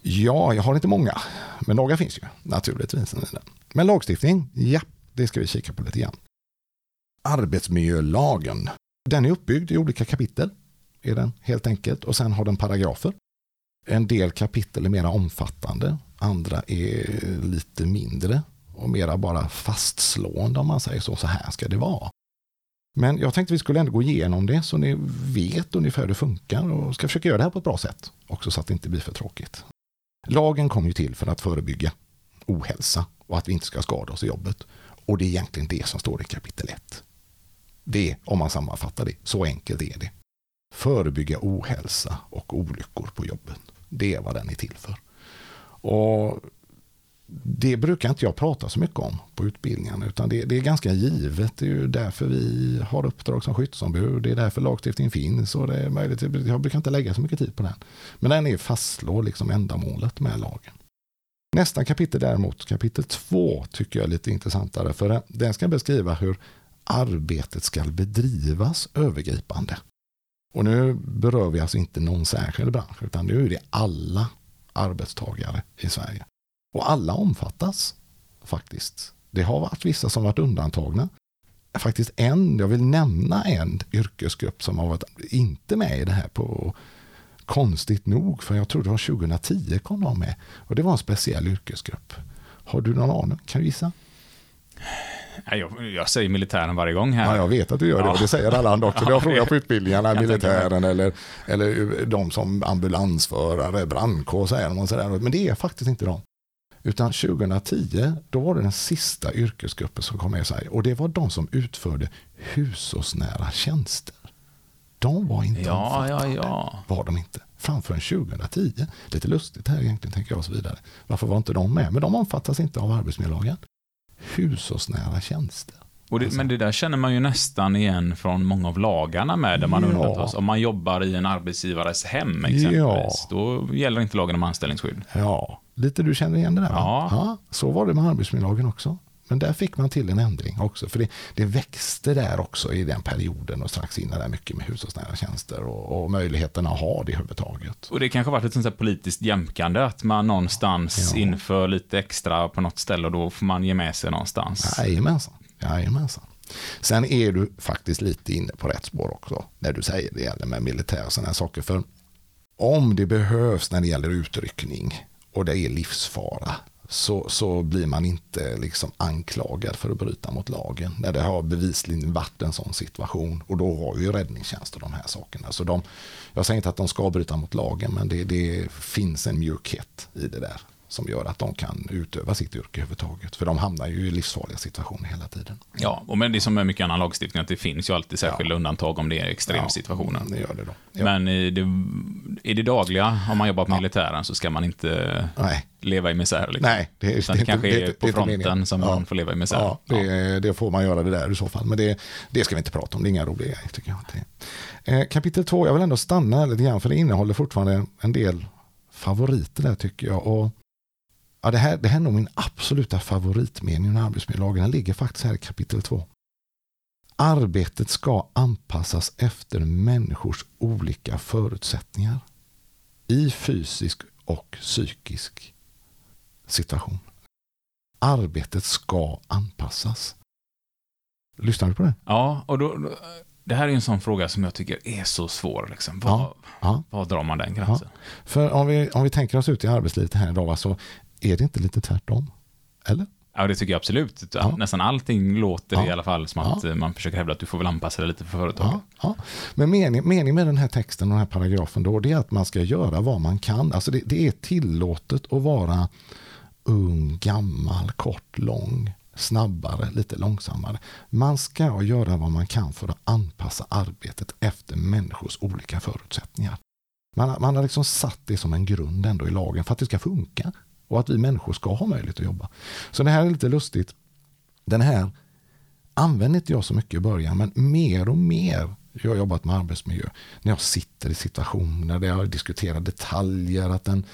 [SPEAKER 2] Ja, jag har inte många. Men några finns ju naturligtvis. Men lagstiftning, ja, det ska vi kika på lite grann. Arbetsmiljölagen. Den är uppbyggd i olika kapitel. Är den helt enkelt. Och sen har den paragrafer. En del kapitel är mera omfattande. Andra är lite mindre. Och mera bara fastslående om man säger så. Så här ska det vara. Men jag tänkte vi skulle ändå gå igenom det så ni vet ungefär hur det funkar och ska försöka göra det här på ett bra sätt. Också så att det inte blir för tråkigt. Lagen kom ju till för att förebygga ohälsa och att vi inte ska skada oss i jobbet. Och det är egentligen det som står i kapitel 1. Det, om man sammanfattar det, så enkelt är det. Förebygga ohälsa och olyckor på jobbet. Det är vad den är till för. Och det brukar inte jag prata så mycket om på utbildningarna, utan det, det är ganska givet. Det är ju därför vi har uppdrag som skyddsombud. Det är därför lagstiftning finns och det är möjligt. Jag brukar inte lägga så mycket tid på den. Men den är fastslår liksom ändamålet med lagen. Nästa kapitel däremot, kapitel två, tycker jag är lite intressantare. För den ska beskriva hur arbetet ska bedrivas övergripande. Och nu berör vi alltså inte någon särskild bransch, utan nu är det alla arbetstagare i Sverige. Och alla omfattas faktiskt. Det har varit vissa som varit undantagna. Faktiskt en, jag vill nämna en yrkesgrupp som har varit inte med i det här på konstigt nog, för jag tror det var 2010 kom de med. Och det var en speciell yrkesgrupp. Har du någon aning? Kan du gissa?
[SPEAKER 1] Jag, jag säger militären varje gång här.
[SPEAKER 2] Ja, jag vet att du gör det
[SPEAKER 1] Ja.
[SPEAKER 2] det säger alla andra också.
[SPEAKER 1] Ja,
[SPEAKER 2] frågat
[SPEAKER 1] det-
[SPEAKER 2] på utbildningarna,
[SPEAKER 1] jag
[SPEAKER 2] militären eller, eller de som ambulansförare, brandkår säger och sådär. Men det är faktiskt inte de. Utan 2010, då var det den sista yrkesgruppen som kom med i Sverige. Och det var de som utförde hushållsnära tjänster. De var inte
[SPEAKER 1] Ja, ja,
[SPEAKER 2] omfattade.
[SPEAKER 1] ja.
[SPEAKER 2] Var de inte. Framför 2010. Lite lustigt här egentligen, tänker jag och så vidare. Varför var inte de med? Men de omfattas inte av arbetsmiljölagen. Hushållsnära tjänster.
[SPEAKER 1] Det, men det där känner man ju nästan igen från många av lagarna med, där man
[SPEAKER 2] Ja.
[SPEAKER 1] undantas. Om man jobbar i en arbetsgivares hem exempelvis,
[SPEAKER 2] Ja.
[SPEAKER 1] då gäller inte lagen om anställningsskydd.
[SPEAKER 2] Ja, lite du känner igen det där va?
[SPEAKER 1] Ja.
[SPEAKER 2] Så var det med arbetsmiljölagen också. Men där fick man till en ändring också. För det, det växte där också i den perioden och strax innan där mycket med hushållsnära tjänster och, och möjligheten att ha det överhuvudtaget.
[SPEAKER 1] Och det kanske har varit ett sånt här politiskt jämkande, att man någonstans
[SPEAKER 2] Ja.
[SPEAKER 1] inför lite extra på något ställe och då får man ge med sig någonstans.
[SPEAKER 2] Jajamensan. Jajamensan. Sen är du faktiskt lite inne på rätt spår också när du säger det gäller med militär och sådana här saker. För om det behövs när det gäller utryckning och det är livsfara så, så blir man inte liksom anklagad för att bryta mot lagen. När det har bevisligen varit en sån situation. Och då har ju räddningstjänst och de här sakerna. Så de, jag säger inte att de ska bryta mot lagen men det, det finns en mjukhet i det där. Som gör att de kan utöva sitt yrke överhuvudtaget. För de hamnar ju i livsfarliga situationer hela tiden.
[SPEAKER 1] Ja, och men det är som med mycket annan lagstiftning, att det finns ju alltid särskilda undantag om det är extremsituationer.
[SPEAKER 2] Ja, det gör det då. Ja.
[SPEAKER 1] Men i det, i det dagliga, om man jobbar på militären, så ska man inte
[SPEAKER 2] Nej.
[SPEAKER 1] leva i misär. Liksom.
[SPEAKER 2] Nej, det, det
[SPEAKER 1] det, kanske är på fronten som
[SPEAKER 2] Ja.
[SPEAKER 1] man får leva i misär.
[SPEAKER 2] Ja, det, får man göra det där i så fall. Men det, ska vi inte prata om, det är inga roliga tycker jag. Eh, kapitel två, jag vill ändå stanna lite grann för det innehåller fortfarande en del favoriter där tycker jag. Och, ja, det, här, det här är nog min absoluta favoritmening i arbetsmiljölagen. Den ligger faktiskt här i kapitel två. Arbetet ska anpassas efter människors olika förutsättningar i fysisk och psykisk situation. Arbetet ska anpassas. Lyssnar du på det?
[SPEAKER 1] Ja, och då, då, det här är en sån fråga som jag tycker är så svår. Liksom. Var,
[SPEAKER 2] Ja, ja.
[SPEAKER 1] var drar man den gränsen?
[SPEAKER 2] För om vi, om vi tänker oss ut i arbetslivet här idag, så är det inte lite tvärtom? Eller?
[SPEAKER 1] Ja, det tycker jag absolut.
[SPEAKER 2] Ja.
[SPEAKER 1] Nästan allting låter
[SPEAKER 2] Ja.
[SPEAKER 1] i alla fall som att eh, man försöker hävda att du får väl anpassa dig lite för företaget.
[SPEAKER 2] Ja, ja. Men meningen mening med den här texten och den här paragrafen då, det är att man ska göra vad man kan. Alltså det, det är tillåtet att vara ung, gammal, kort, lång, snabbare, lite långsammare. Man ska göra vad man kan för att anpassa arbetet efter människors olika förutsättningar. Man, har- man har liksom satt det som en grund ändå i lagen för att det ska funka och att vi människor ska ha möjlighet att jobba. Så det här är lite lustigt. Den här använde inte jag så mycket i början, men mer och mer jag har jobbat med arbetsmiljö. När jag sitter i situationer där jag diskuterar detaljer, att den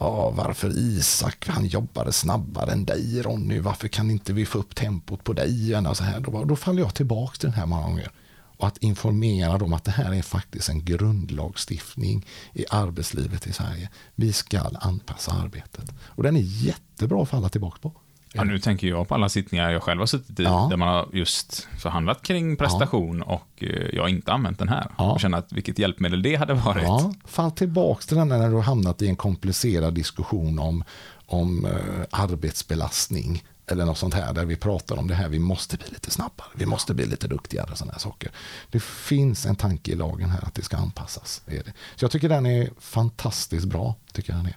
[SPEAKER 2] Ja, varför Isak, han jobbade snabbare än dig Ronny, varför kan inte vi få upp tempot på dig? Och så här. Då, då faller jag tillbaka till den här många gånger. Och att informera dem att det här är faktiskt en grundlagstiftning i arbetslivet i Sverige. Vi ska anpassa arbetet. Och den är jättebra att falla tillbaka på.
[SPEAKER 1] Ja, nu tänker jag på alla sittningar jag själv har suttit i,
[SPEAKER 2] Ja.
[SPEAKER 1] där man har just förhandlat kring prestation och eh, jag har inte använt den här.
[SPEAKER 2] Ja.
[SPEAKER 1] Och känner att vilket hjälpmedel det hade varit.
[SPEAKER 2] Ja, fall tillbaka till den när du har hamnat i en komplicerad diskussion om, om eh, arbetsbelastning eller något sånt här där vi pratar om det här, vi måste bli lite snabbare, vi måste bli lite duktigare och sådana här saker. Det finns en tanke i lagen här att det ska anpassas. Är det. Så jag tycker den är fantastiskt bra. Tycker jag den, är.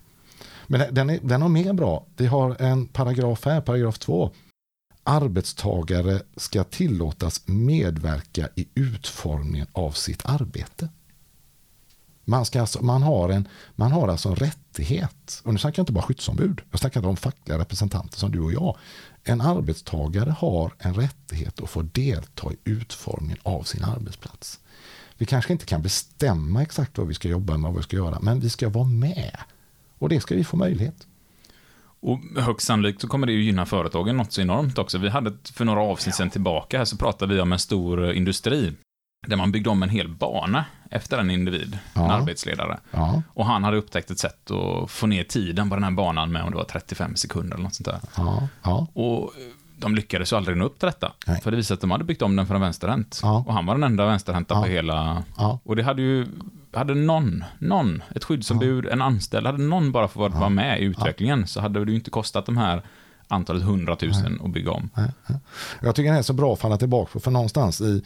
[SPEAKER 2] Men den- är, den har mer bra. Vi har en paragraf här, paragraf 2. Arbetstagare ska tillåtas medverka i utformningen av sitt arbete. Man, ska alltså, man, har en, man har alltså en rättighet, och nu snackar jag inte bara skyddsombud, jag snackar inte om fackliga representanter som du och jag. En arbetstagare har en rättighet att få delta i utformningen av sin arbetsplats. Vi kanske inte kan bestämma exakt vad vi ska jobba med och vad vi ska göra, men vi ska vara med. Och det ska vi få möjlighet.
[SPEAKER 1] Och högst sannolikt så kommer det ju gynna företagen något så enormt också. Vi hade för några avsnitt sedan tillbaka här så pratade vi om en stor eh, industri där man byggde om en hel bana efter en individ, en
[SPEAKER 2] Ja.
[SPEAKER 1] arbetsledare.
[SPEAKER 2] Ja,
[SPEAKER 1] Och han hade upptäckt ett sätt att få ner tiden på den här banan med om det var 35 sekunder eller något sånt där.
[SPEAKER 2] ja.
[SPEAKER 1] Och eh, de lyckades ju aldrig nå upp till detta.
[SPEAKER 2] Nej.
[SPEAKER 1] För det visade sig att de hade byggt om den för en vänsterhänt. Och han var den enda vänsterhänta på hela... Och det hade ju... Hade någon, någon, ett skyddsombud, en anställd, hade någon bara fått vara med i utvecklingen så hade det ju inte kostat de här antalet hundratusen att bygga om.
[SPEAKER 2] Jag tycker den är så bra att falla tillbaka på, för någonstans i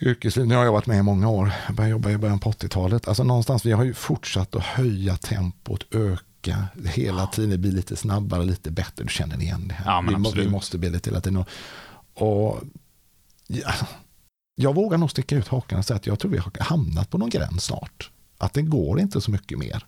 [SPEAKER 2] yrkeslivet, nu har jag varit med i många år, jag började jobba i början på 80-talet, alltså någonstans, vi har ju fortsatt att höja tempot, öka, hela tiden bli lite snabbare, lite bättre, du känner igen det här.
[SPEAKER 1] Ja,
[SPEAKER 2] vi, må- vi måste bli lite hela tiden. Och, och ja, jag vågar nog sticka ut hakan och säga att jag tror vi har hamnat på någon gräns snart. Att det går inte så mycket mer.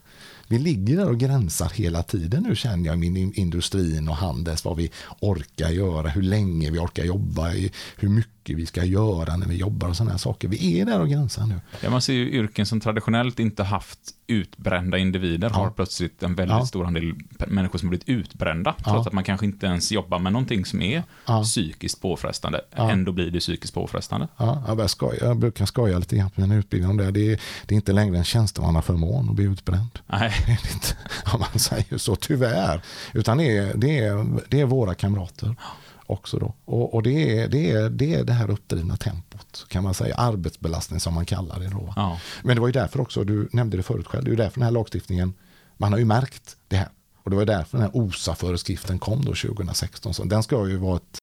[SPEAKER 2] vi ligger där och gränsar hela tiden nu känner jag i min in- industrin och handels vad vi orkar göra, hur länge vi orkar jobba, hur mycket vi ska göra när vi jobbar och sådana här saker. Vi är där och gränsar nu.
[SPEAKER 1] Ja, man ser ju yrken som traditionellt inte haft utbrända individer har plötsligt en väldigt
[SPEAKER 2] Ja.
[SPEAKER 1] stor andel människor som blivit utbrända.
[SPEAKER 2] Ja.
[SPEAKER 1] Trots att man kanske inte ens jobbar med någonting som är
[SPEAKER 2] Ja.
[SPEAKER 1] psykiskt påfrestande.
[SPEAKER 2] Ja.
[SPEAKER 1] Ändå blir det psykiskt påfrestande.
[SPEAKER 2] Ja, jag, skoja, jag brukar skoja lite grann på mina utbildningar om det. Det är, det är inte längre en tjänstemannaförmån att bli utbränd.
[SPEAKER 1] Nej,
[SPEAKER 2] Det är inte, om man säger så, tyvärr. Utan det är, det är, det är våra kamrater också då. Och, och det, är, det, är, det är det här uppdrivna tempot, kan man säga. Arbetsbelastning som man kallar det då.
[SPEAKER 1] Ja.
[SPEAKER 2] Men det var ju därför också, du nämnde det förut själv, det är ju därför den här lagstiftningen, man har ju märkt det här. Och det var därför den här OSA-föreskriften kom då 2016. Så den ska ju vara ett,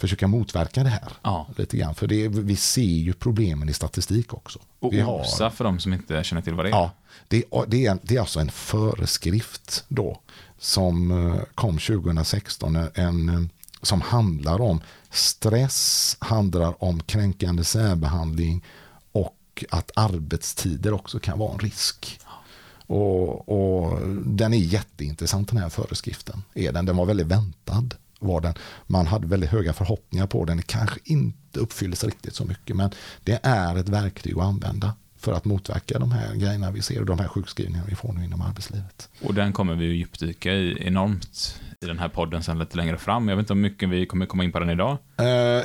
[SPEAKER 2] försöka motverka det här
[SPEAKER 1] ja.
[SPEAKER 2] lite grann. För det, vi ser ju problemen i statistik också.
[SPEAKER 1] Och
[SPEAKER 2] vi har,
[SPEAKER 1] OSA för de som inte känner till vad det är.
[SPEAKER 2] Ja, det, är- det, är, det är alltså en föreskrift då som eh, kom 2016. En, som handlar om stress, handlar om kränkande särbehandling och att arbetstider också kan vara en risk. Och, och Den är jätteintressant den här föreskriften. Är den. den var väldigt väntad. Var den. Man hade väldigt höga förhoppningar på den. Det kanske inte uppfylldes riktigt så mycket. Men det är ett verktyg att använda för att motverka de här grejerna vi ser och de här sjukskrivningarna vi får nu inom arbetslivet.
[SPEAKER 1] Och den kommer vi ju djupdyka i enormt i den här podden sen lite längre fram. Jag vet inte hur mycket vi kommer komma in på den idag.
[SPEAKER 2] Eh,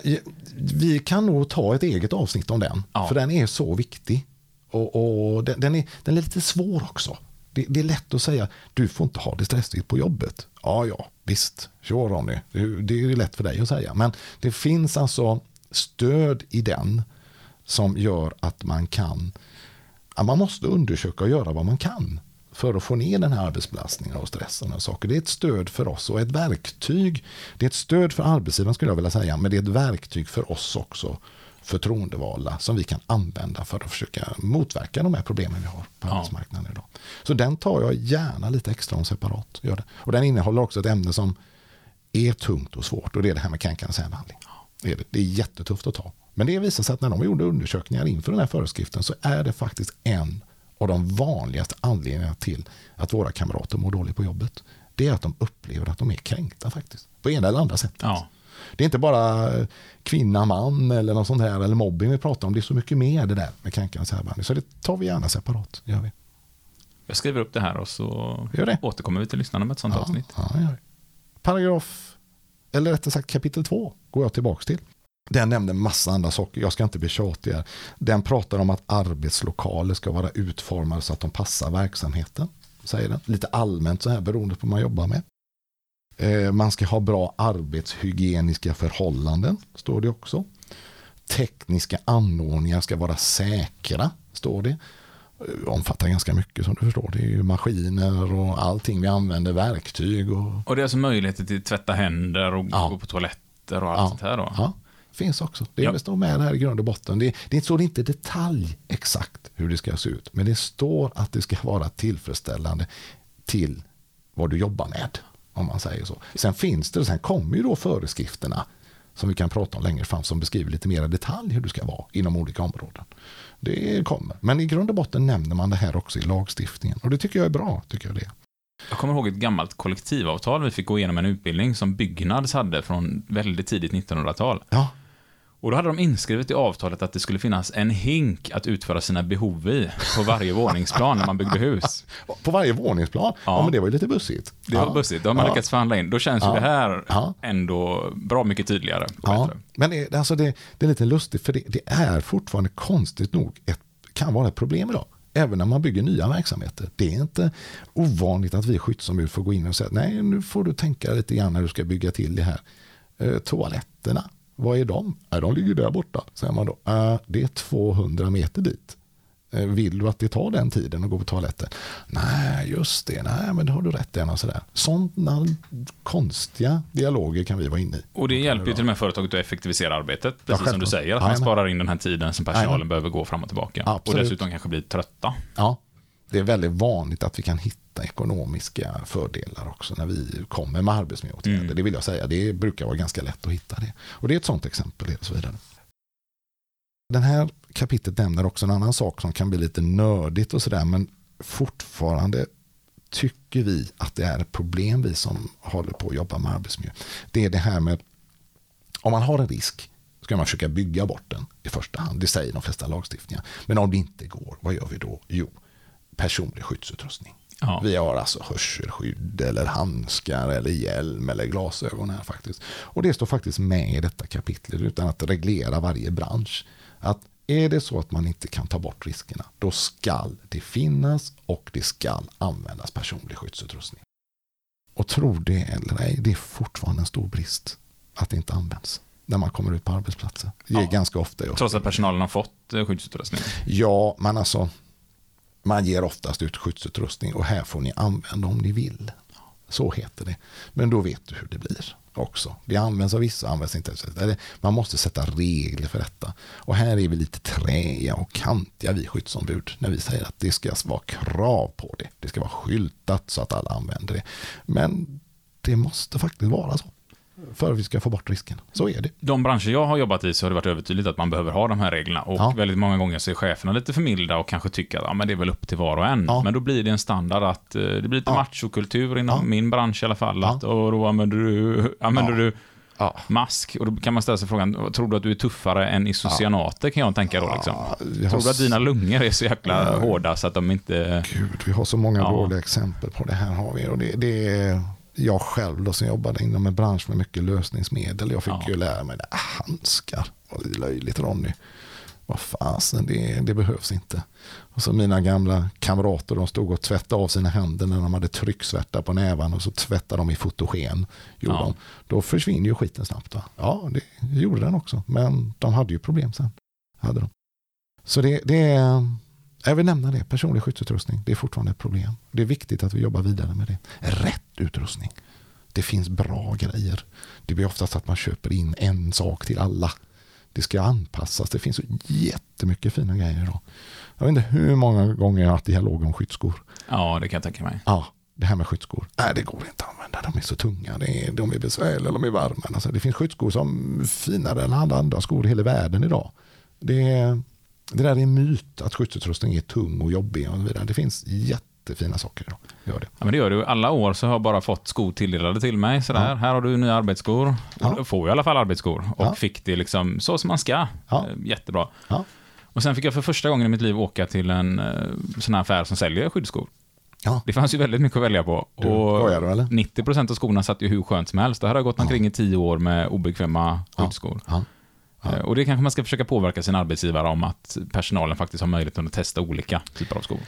[SPEAKER 2] vi kan nog ta ett eget avsnitt om den,
[SPEAKER 1] Ja.
[SPEAKER 2] för den är så viktig. Och, och den, den, är, den är lite svår också. Det, det är lätt att säga, du får inte ha det stressigt på jobbet. Ja, ja, visst, kör det. Det, det är lätt för dig att säga. Men det finns alltså stöd i den som gör att man kan, ja, man måste undersöka och göra vad man kan för att få ner den här arbetsbelastningen och stressen och saker. Det är ett stöd för oss och ett verktyg. Det är ett stöd för arbetsgivaren skulle jag vilja säga, men det är ett verktyg för oss också förtroendevalda som vi kan använda för att försöka motverka de här problemen vi har på
[SPEAKER 1] Ja.
[SPEAKER 2] arbetsmarknaden idag. Så den tar jag gärna lite extra om separat. Gör det. Och den innehåller också ett ämne som är tungt och svårt och det är det här med kränkande särbehandling. Det är, det. det är jättetufft att ta. Men det visar sig att när de gjorde undersökningar inför den här föreskriften så är det faktiskt en av de vanligaste anledningarna till att våra kamrater mår dåligt på jobbet. Det är att de upplever att de är kränkta faktiskt. På ena eller andra sättet.
[SPEAKER 1] Ja.
[SPEAKER 2] Det är inte bara kvinna, man eller något sånt här eller mobbing vi pratar om. Det är så mycket mer det där med kränkande särbehandling. Så det tar vi gärna separat. Gör vi.
[SPEAKER 1] Jag skriver upp det här och så
[SPEAKER 2] Gör det.
[SPEAKER 1] återkommer vi till lyssnarna med ett sånt avsnitt.
[SPEAKER 2] Ja, ja, ja. Paragraf, eller rättare sagt kapitel 2, går jag tillbaka till. Den nämnde massa andra saker, jag ska inte bli tjatig här. Den pratar om att arbetslokaler ska vara utformade så att de passar verksamheten. Säger den. Lite allmänt så här beroende på vad man jobbar med. Eh, Man ska ha bra arbetshygieniska förhållanden, står det också. Tekniska anordningar ska vara säkra, står det. Eh, Omfattar ganska mycket som du förstår. Det är ju maskiner och allting vi använder, verktyg och
[SPEAKER 1] Och det är alltså möjligheter till tvätta händer och
[SPEAKER 2] Ja.
[SPEAKER 1] gå på toaletter och allt
[SPEAKER 2] Ja.
[SPEAKER 1] sånt här då?
[SPEAKER 2] Ja, finns också. Det
[SPEAKER 1] Ja.
[SPEAKER 2] står med här i grund och botten. Det, det står inte i detalj exakt hur det ska se ut, men det står att det ska vara tillfredsställande till vad du jobbar med, om man säger så. Sen finns det, sen kommer ju då föreskrifterna som vi kan prata om längre fram, som beskriver lite mer i detalj hur du ska vara inom olika områden. Det kommer. Men i grund och botten nämner man det här också i lagstiftningen. Och det tycker jag är bra. Tycker jag det.
[SPEAKER 1] Jag kommer ihåg ett gammalt kollektivavtal vi fick gå igenom en utbildning som Byggnads hade från väldigt tidigt 1900-tal.
[SPEAKER 2] Ja,
[SPEAKER 1] Och då hade de inskrivet i avtalet att det skulle finnas en hink att utföra sina behov i på varje våningsplan när man byggde hus.
[SPEAKER 2] på varje våningsplan. Ja.
[SPEAKER 1] Ja.
[SPEAKER 2] men det var ju lite bussigt.
[SPEAKER 1] Det var bussigt, då har man
[SPEAKER 2] Ja.
[SPEAKER 1] lyckats förhandla in. Då känns ju
[SPEAKER 2] Ja.
[SPEAKER 1] det här
[SPEAKER 2] Ja.
[SPEAKER 1] ändå bra mycket tydligare.
[SPEAKER 2] Ja, men det, alltså det, det är lite lustigt för det, det är fortfarande konstigt nog ett, kan vara ett problem idag. Även när man bygger nya verksamheter. Det är inte ovanligt att vi skyddsombud får gå in och säga nej nu får du tänka lite grann när du ska bygga till det här. Eh, toaletterna, vad är de? Ja, de ligger där borta, säger man då. "Eh, det är 200 meter dit. Eh, Vill du att det tar den tiden att gå på toaletten? Nej, just det. Nej, men det har du rätt i. och Sådär. Sådana konstiga dialoger kan vi vara inne i.
[SPEAKER 1] Och det hjälper ju till och med företaget att effektivisera arbetet, precis som
[SPEAKER 2] självklart.
[SPEAKER 1] du säger. Att man sparar in den här tiden som personalen behöver gå fram och tillbaka. Och
[SPEAKER 2] Absolut.
[SPEAKER 1] dessutom kanske blir trötta.
[SPEAKER 2] Ja, det är väldigt vanligt att vi kan hitta ekonomiska fördelar också när vi kommer med arbetsmiljöåtgärder.
[SPEAKER 1] Mm.
[SPEAKER 2] Det vill jag säga, det brukar vara ganska lätt att hitta det. Och det är ett sådant exempel och så vidare. Den här kapitlet nämner också en annan sak som kan bli lite nördigt och sådär, men fortfarande tycker vi att det är ett problem, vi som håller på att jobba med arbetsmiljö. Det är det här med, om man har en risk, ska man försöka bygga bort den i första hand. Det säger de flesta lagstiftningar. Men om det inte går, vad gör vi då? Jo, personlig skyddsutrustning.
[SPEAKER 1] Ja.
[SPEAKER 2] Vi har alltså hörselskydd eller handskar eller hjälm eller glasögon här faktiskt. Och det står faktiskt med i detta kapitel utan att reglera varje bransch. Att är det så att man inte kan ta bort riskerna, då skall det finnas och det skall användas personlig skyddsutrustning. Och tror det eller ej, det är fortfarande en stor brist att det inte används när man kommer ut på arbetsplatser. Det är
[SPEAKER 1] Ja.
[SPEAKER 2] ganska ofta.
[SPEAKER 1] Trots att personalen har fått eh, skyddsutrustning.
[SPEAKER 2] Ja, men alltså man ger oftast ut skyddsutrustning och här får ni använda om ni vill. Så heter det. Men då vet du hur det blir också. Det används av vissa, används inte. Man måste sätta regler för detta. Och här är vi lite träiga och kantiga vi skyddsombud när vi säger att det ska vara krav på det. Det ska vara skyltat så att alla använder det. Men det måste faktiskt vara så. För att vi ska få bort risken. Så är det.
[SPEAKER 1] De branscher jag har jobbat i så har det varit övertydligt att man behöver ha de här reglerna. Och
[SPEAKER 2] Ja.
[SPEAKER 1] väldigt många gånger så är cheferna lite för milda och kanske tycker att ja, men det är väl upp till var och en.
[SPEAKER 2] Ja.
[SPEAKER 1] Men då blir det en standard att eh, det blir lite
[SPEAKER 2] Ja.
[SPEAKER 1] machokultur inom
[SPEAKER 2] Ja.
[SPEAKER 1] min bransch i alla fall. Att, och då använder du, använder du mask. Och då kan man ställa sig frågan, tror du att du är tuffare än isocyanater kan jag tänka då liksom.
[SPEAKER 2] har
[SPEAKER 1] Tror du att dina lungor är så jäkla hårda så att de inte...
[SPEAKER 2] Gud, vi har så många dåliga exempel på det här. har vi. Och det, det är jag själv då, som jobbade inom en bransch med mycket lösningsmedel. Jag fick
[SPEAKER 1] Ja.
[SPEAKER 2] ju lära mig det. Ah, handskar, vad löjligt Ronny. Vad fasen, det, det behövs inte. Och så mina gamla kamrater, de stod och tvättade av sina händer när de hade trycksvärta på nävan och så tvättade de i fotogen. Gjorde
[SPEAKER 1] Ja.
[SPEAKER 2] de. Då försvinner ju skiten snabbt. Va? Ja, det gjorde den också. Men de hade ju problem sen. Hade de. Så det, det är, jag vill nämna det, personlig skyddsutrustning, det är fortfarande ett problem. Det är viktigt att vi jobbar vidare med det. Rätt utrustning. Det finns bra grejer. Det blir oftast att man köper in en sak till alla. Det ska anpassas. Det finns så jättemycket fina grejer idag. Jag vet inte hur många gånger jag har haft dialog om skyddsskor.
[SPEAKER 1] Ja, det kan jag tänka mig.
[SPEAKER 2] Ja, det här med skyddsskor. Nej, det går inte att använda. De är så tunga. Är, de är besvärliga, de är varma. Alltså, det finns skyddsskor som är finare än alla andra skor i hela världen idag. Det, är, det där är en myt att skyddsutrustning är tung och jobbig och vidare. Det finns jättefina saker idag. Gör det.
[SPEAKER 1] Ja, men det gör du. Alla år så har jag bara fått skor tilldelade till mig. Sådär.
[SPEAKER 2] Ja.
[SPEAKER 1] Här har du nya arbetsskor.
[SPEAKER 2] Ja.
[SPEAKER 1] Och då får jag i alla fall arbetsskor. Och
[SPEAKER 2] Ja.
[SPEAKER 1] fick det liksom så som man ska.
[SPEAKER 2] Ja.
[SPEAKER 1] Eh, Jättebra. Och sen fick jag för första gången i mitt liv åka till en eh, sån här affär som säljer skyddsskor.
[SPEAKER 2] Ja.
[SPEAKER 1] Det fanns ju väldigt mycket att välja på.
[SPEAKER 2] Du,
[SPEAKER 1] och
[SPEAKER 2] du, eller?
[SPEAKER 1] 90% av skorna satt ju hur skönt som helst. Det här har jag gått omkring i tio år med obekväma skyddsskor.
[SPEAKER 2] Ja. Ja.
[SPEAKER 1] Eh, Och det kanske man ska försöka påverka sin arbetsgivare om att personalen faktiskt har möjligheten att testa olika typer av skor.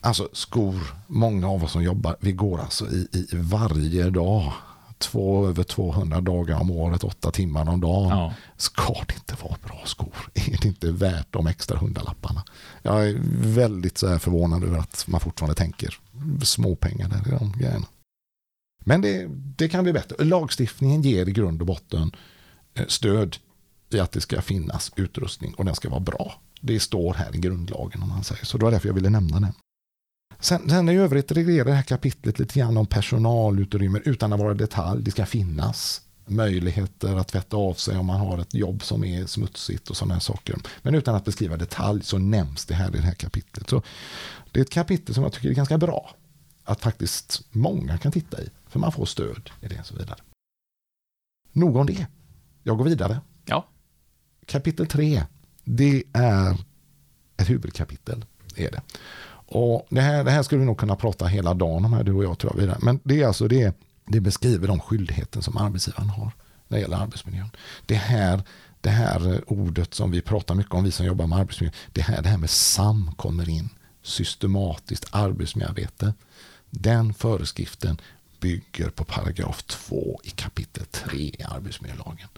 [SPEAKER 2] Alltså skor, många av oss som jobbar, vi går alltså i, i varje dag. Två, över 200 dagar om året, åtta timmar om dagen.
[SPEAKER 1] Ja.
[SPEAKER 2] Ska det inte vara bra skor? Är det inte värt de extra hundralapparna? Jag är väldigt så här förvånad över att man fortfarande tänker småpengar där i de grejerna. Men det, det kan bli bättre. Lagstiftningen ger i grund och botten Eh, stöd i att det ska finnas utrustning och den ska vara bra. Det står här i grundlagen om man säger så. Det var därför jag ville nämna den. Sen, sen i övrigt reglerar det här kapitlet lite grann om personalutrymmen utan att vara detalj. Det ska finnas möjligheter att tvätta av sig om man har ett jobb som är smutsigt och sådana här saker. Men utan att beskriva detalj så nämns det här i det här kapitlet. Så det är ett kapitel som jag tycker är ganska bra att faktiskt många kan titta i. För man får stöd i det och så vidare. Nog om det. Jag går vidare.
[SPEAKER 1] Ja.
[SPEAKER 2] Kapitel 3. Det är ett huvudkapitel. Är det. Och det, här, det här skulle vi nog kunna prata hela dagen om här, du och jag tror jag. Vidare. Men det är alltså det, det beskriver de skyldigheter som arbetsgivaren har när det gäller arbetsmiljön. Det här, det här ordet som vi pratar mycket om, vi som jobbar med arbetsmiljö, det här, det här med SAM kommer in. Systematiskt arbetsmiljöarbete. Den föreskriften bygger på paragraf 2 i kapitel 3 i arbetsmiljölagen.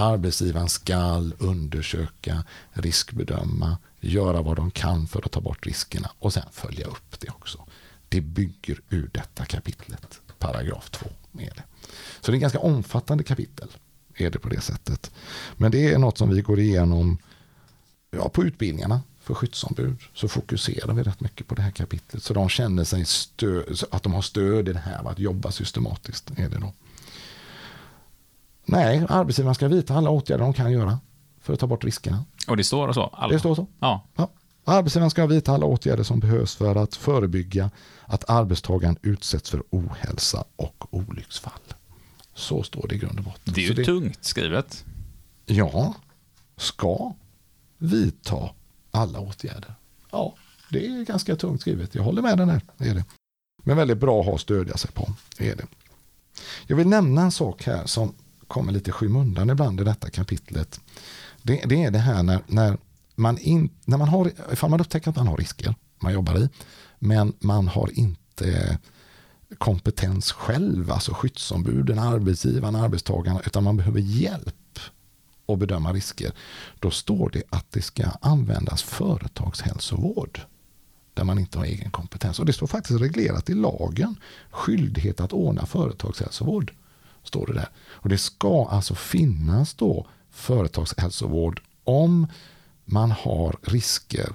[SPEAKER 2] Arbetsgivaren skall undersöka, riskbedöma, göra vad de kan för att ta bort riskerna och sen följa upp det också. Det bygger ur detta kapitlet, paragraf 2. Är det. Så det är ett ganska omfattande kapitel, är det på det sättet. Men det är något som vi går igenom ja, på utbildningarna för skyddsombud så fokuserar vi rätt mycket på det här kapitlet. Så de känner sig stöd, att de har stöd i det här, att jobba systematiskt. Är det då. Nej, arbetsgivaren ska vidta alla åtgärder de kan göra för att ta bort riskerna.
[SPEAKER 1] Och det står så? Alla.
[SPEAKER 2] Det står så.
[SPEAKER 1] Ja.
[SPEAKER 2] Ja, Arbetsgivaren ska vidta alla åtgärder som behövs för att förebygga att arbetstagaren utsätts för ohälsa och olycksfall. Så står det i grund och botten.
[SPEAKER 1] Det är ju tungt skrivet.
[SPEAKER 2] Ja, ska vidta alla åtgärder. Ja, det är ganska tungt skrivet. Jag håller med den här. Det är det. Men väldigt bra att ha att stödja sig på. Det är det. Jag vill nämna en sak här som kommer lite skymundan ibland i detta kapitlet. Det, det är det här när, när, man in, när man har, ifall man upptäcker att man har risker man jobbar i, men man har inte kompetens själv, alltså skyddsombuden, arbetsgivaren, arbetstagarna, utan man behöver hjälp att bedöma risker. Då står det att det ska användas företagshälsovård där man inte har egen kompetens. Och det står faktiskt reglerat i lagen. Skyldighet att ordna företagshälsovård. Står det där. Och det ska alltså finnas då företagshälsovård om man har risker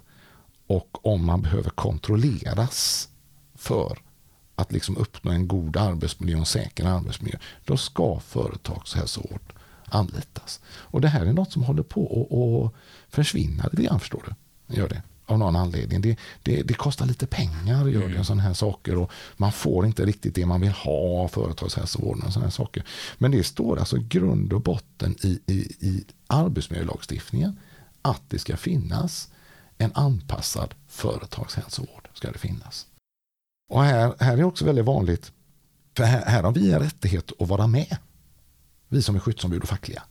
[SPEAKER 2] och om man behöver kontrolleras för att liksom uppnå en god arbetsmiljö och en säker arbetsmiljö. Då ska företagshälsovård anlitas. Och det här är något som håller på att försvinna lite grann förstår du. Gör det av någon anledning. Det, det, det kostar lite pengar att göra mm. sådana här saker och man får inte riktigt det man vill ha av företagshälsovården och sådana här saker. Men det står alltså grund och botten i, i, i arbetsmiljölagstiftningen att det ska finnas en anpassad företagshälsovård. ska det finnas. Och här, här är också väldigt vanligt, för här, här har vi en rättighet att vara med. Vi som är skyddsombud och fackliga.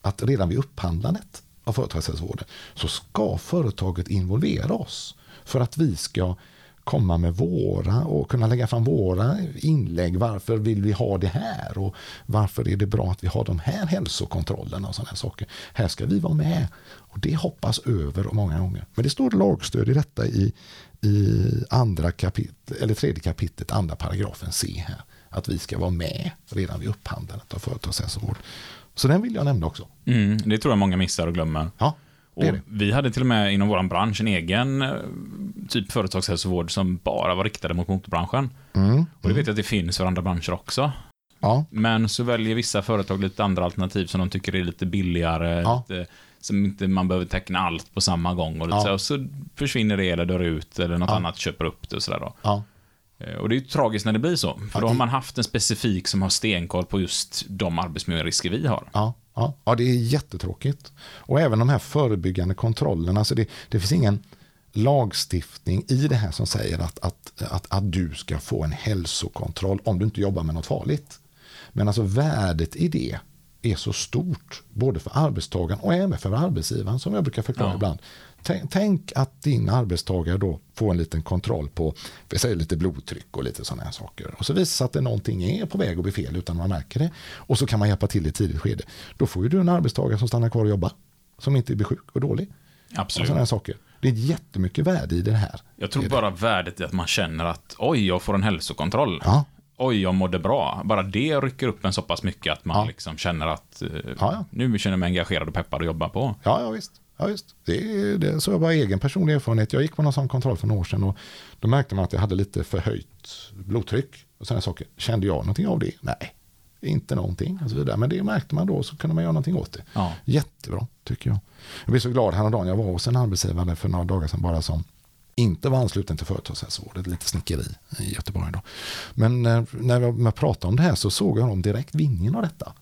[SPEAKER 2] Att redan vid upphandlandet av företagshälsovården så ska företaget involvera oss för att vi ska komma med våra och kunna lägga fram våra inlägg. Varför vill vi ha det här? Och varför är det bra att vi har de här hälsokontrollerna och sådana här saker? Här ska vi vara med. Och det hoppas över många gånger. Men det står lagstöd i detta i, i andra kapitel, eller tredje kapitlet, andra paragrafen C här. Att vi ska vara med redan vid upphandlandet av företagshälsovård. Så den vill jag nämna också.
[SPEAKER 1] Mm, det tror jag många missar och glömmer.
[SPEAKER 2] Ja,
[SPEAKER 1] det det. Vi hade till och med inom vår bransch en egen eh, typ företagshälsovård som bara var riktade mot motorbranschen.
[SPEAKER 2] Mm,
[SPEAKER 1] och det vet jag att det finns för andra branscher också.
[SPEAKER 2] Ja.
[SPEAKER 1] Men så väljer vissa företag lite andra alternativ som de tycker är lite billigare.
[SPEAKER 2] Ja.
[SPEAKER 1] Lite, som inte man behöver teckna allt på samma gång. Och, lite
[SPEAKER 2] Ja.
[SPEAKER 1] så, och så försvinner det eller dör ut eller något annat köper upp det och sådär då. Eh, Och det är ju tragiskt när det blir så. För då har man haft en specifik som har stenkoll på just de arbetsmiljörisker vi har.
[SPEAKER 2] Ja, ja, ja, det är jättetråkigt. Och även de här förebyggande kontrollerna. Alltså det, det finns ingen lagstiftning i det här som säger att, att, att, att du ska få en hälsokontroll om du inte jobbar med något farligt. Men alltså värdet i det är så stort, både för arbetstagaren och även för arbetsgivaren, som jag brukar förklara
[SPEAKER 1] Ja.
[SPEAKER 2] ibland. Tänk, tänk att din arbetstagare då får en liten kontroll på, vi säger lite blodtryck och lite sådana här saker. Och så visar att det någonting är på väg att bli fel utan man märker det. Och så kan man hjälpa till i ett tidigt skede. Då får ju du en arbetstagare som stannar kvar och jobbar. Som inte blir sjuk och dålig. Och
[SPEAKER 1] Absolut.
[SPEAKER 2] sådana här saker. Det är jättemycket värde i det här.
[SPEAKER 1] Jag tror bara värdet i att man känner att oj, jag får en hälsokontroll.
[SPEAKER 2] Ja,
[SPEAKER 1] Oj, jag mådde bra. Bara det rycker upp en så pass mycket att man
[SPEAKER 2] Ja.
[SPEAKER 1] liksom känner att eh,
[SPEAKER 2] ja.
[SPEAKER 1] nu känner jag mig engagerad och peppad att jobba på.
[SPEAKER 2] ja, ja visst. Ja, visst. Det är, det så jag bara egen personlig erfarenhet. Jag gick på någon sån kontroll för några år sedan och då märkte man att jag hade lite förhöjt blodtryck och sådana saker. Kände jag någonting av det? Nej, inte någonting och så vidare. Men det märkte man då så kunde man göra någonting åt det.
[SPEAKER 1] Ja.
[SPEAKER 2] Jättebra tycker jag. Jag blev så glad häromdagen. Jag var hos en arbetsgivare för några dagar sedan bara som inte var ansluten till företagshälsovård, ett litet snickeri i Göteborg. Då. Men eh, när jag, pratade om det här så såg jag direkt vinningen av detta.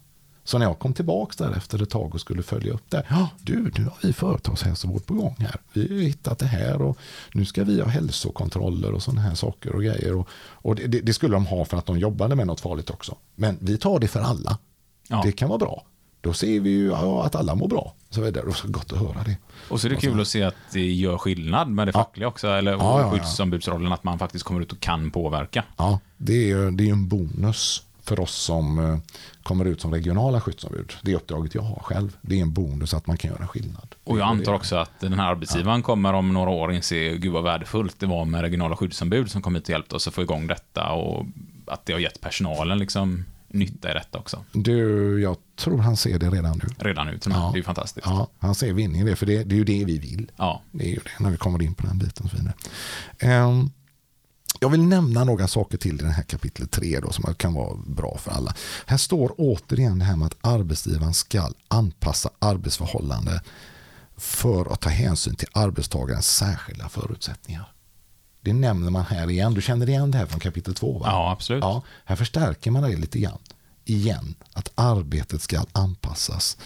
[SPEAKER 2] Så när jag kom tillbaka där efter ett tag och skulle följa upp det. Ja, du, nu har vi företagshälsovård på gång här. Vi har hittat det här och nu ska vi ha hälsokontroller och sådana här saker och grejer. Och, och det, det, skulle de ha för att de jobbade med något farligt också. Men vi tar det för alla.
[SPEAKER 1] Ja.
[SPEAKER 2] Det kan vara bra. Då ser vi ju ja, att alla mår bra. Så vidare. Och så gott att höra det.
[SPEAKER 1] Och så är det kul att se att det gör skillnad med det fackliga också, eller
[SPEAKER 2] Ja, ja, ja.
[SPEAKER 1] skyddsombudsrollen, att man faktiskt kommer ut och kan påverka.
[SPEAKER 2] Ja, det är ju det är en bonus för oss som eh, kommer ut som regionala skyddsombud. Det är uppdraget jag har själv. Det är en bonus att man kan göra skillnad.
[SPEAKER 1] Och jag antar också att den här arbetsgivaren kommer om några år inse, gud vad värdefullt det var med regionala skyddsombud som kom hit och hjälpte oss att få igång detta och att det har gett personalen liksom nytta i detta också.
[SPEAKER 2] Du, jag tror han ser det redan nu.
[SPEAKER 1] Redan nu.
[SPEAKER 2] Ja.
[SPEAKER 1] det är ju fantastiskt.
[SPEAKER 2] Ja, han ser vinning i det, för det, det är ju det vi vill.
[SPEAKER 1] Ja.
[SPEAKER 2] Det är ju det, när vi kommer in på den biten så vidare. Ehm, jag vill nämna några saker till i den här kapitlet 3 då, som kan vara bra för alla. Här står återigen det här med att arbetsgivaren ska anpassa arbetsförhållande för att ta hänsyn till arbetstagarens särskilda förutsättningar. Det nämner man här igen. Du känner igen det här från kapitel 2? Va?
[SPEAKER 1] Ja, absolut.
[SPEAKER 2] Ja, här förstärker man det lite grann. Igen, att arbetet ska anpassas.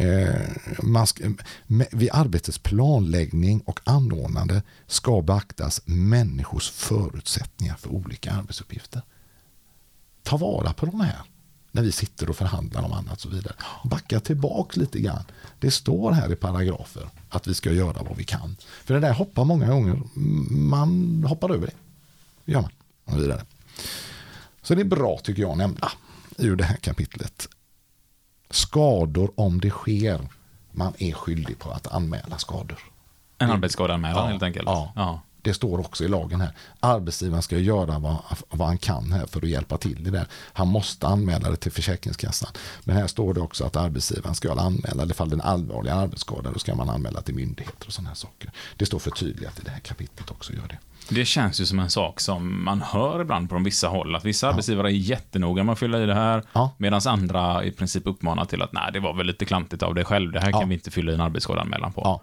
[SPEAKER 2] Eh, man ska, vid arbetets planläggning och anordnande ska beaktas människors förutsättningar för olika arbetsuppgifter. Ta vara på de här när vi sitter och förhandlar om annat och så vidare. Backa tillbaka lite grann. Det står här i paragrafer att vi ska göra vad vi kan. För det där hoppar många gånger, man hoppar över det. Det gör man. Och vidare. Så det är bra tycker jag att nämna ur det här kapitlet. Skador om det sker. Man är skyldig på att anmäla skador.
[SPEAKER 1] En arbetsskadeanmälan
[SPEAKER 2] Ja,
[SPEAKER 1] helt enkelt.
[SPEAKER 2] ja.
[SPEAKER 1] ja.
[SPEAKER 2] Det står också i lagen här. Arbetsgivaren ska göra vad, vad han kan här för att hjälpa till i det. Han måste anmäla det till Försäkringskassan. Men här står det också att arbetsgivaren ska anmäla, i fall det är en allvarlig arbetsskada, då ska man anmäla till myndigheter och sådana här saker. Det står förtydligat i det här kapitlet också, gör det.
[SPEAKER 1] Det känns ju som en sak som man hör ibland på vissa håll, att vissa arbetsgivare är jättenoga med att fylla i det här,
[SPEAKER 2] Ja.
[SPEAKER 1] medan andra i princip uppmanar till att nej, det var väl lite klantigt av dig själv, det här kan
[SPEAKER 2] Ja.
[SPEAKER 1] vi inte fylla i en arbetsskadeanmälan på.
[SPEAKER 2] Ja,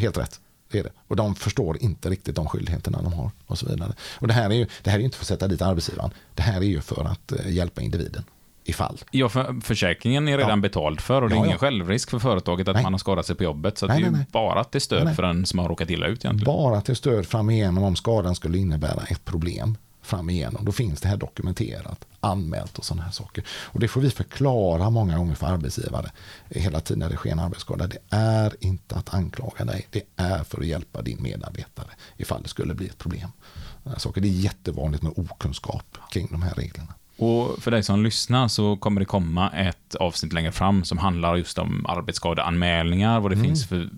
[SPEAKER 2] helt rätt. Det är det. Och de förstår inte riktigt de skyldigheterna de har. Och så vidare. Och det här är ju det här är inte för att sätta dit arbetsgivaren. Det här är ju för att eh, hjälpa individen i fall.
[SPEAKER 1] Ja, för försäkringen är redan
[SPEAKER 2] Ja.
[SPEAKER 1] betald för och det är
[SPEAKER 2] Ja,
[SPEAKER 1] ingen
[SPEAKER 2] ja.
[SPEAKER 1] självrisk för företaget att
[SPEAKER 2] Nej.
[SPEAKER 1] man har skadat sig på jobbet. Så
[SPEAKER 2] Nej,
[SPEAKER 1] det är
[SPEAKER 2] nej,
[SPEAKER 1] bara till stöd för den som har råkat illa ut egentligen.
[SPEAKER 2] Bara till stöd fram igenom om skadan skulle innebära ett problem fram igenom. Då finns det här dokumenterat, anmält och sådana här saker. Och det får vi förklara många gånger för arbetsgivare hela tiden när det sker en arbetsskada. Det är inte att anklaga dig, det är för att hjälpa din medarbetare ifall det skulle bli ett problem. Saker. Det är jättevanligt med okunskap kring de här reglerna.
[SPEAKER 1] Och för dig som lyssnar så kommer det komma ett avsnitt längre fram som handlar just om arbetsskadeanmälningar, vad det
[SPEAKER 2] Mm.
[SPEAKER 1] finns för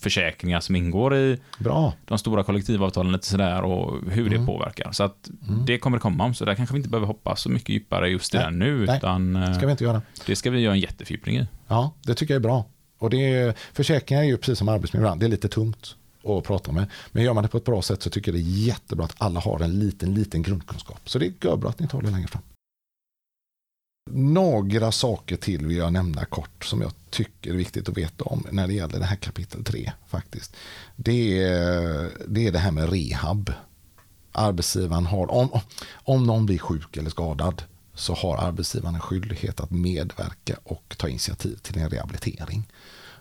[SPEAKER 1] försäkringar som ingår i
[SPEAKER 2] Bra,
[SPEAKER 1] de stora kollektivavtalen lite sådär och hur
[SPEAKER 2] Mm.
[SPEAKER 1] det påverkar. Så att det kommer det komma om, så där kanske vi inte behöver hoppa så mycket djupare just i den nu,
[SPEAKER 2] nej,
[SPEAKER 1] utan eh,
[SPEAKER 2] ska vi inte göra.
[SPEAKER 1] det ska vi göra en jättefördjupning i.
[SPEAKER 2] Ja, det tycker jag är bra. Och det är, försäkringar är ju precis som arbetsmiljö, det är lite tungt att prata med. Men gör man det på ett bra sätt så tycker jag det är jättebra att alla har en liten, liten grundkunskap. Så det är bra att ni tar det längre fram. Några saker till vill jag nämna kort som jag tycker är viktigt att veta om när det gäller det här kapitel 3 faktiskt. Det är det, är det här med rehab. Arbetsgivaren har, om, om någon blir sjuk eller skadad så har arbetsgivaren en skyldighet att medverka och ta initiativ till en rehabilitering.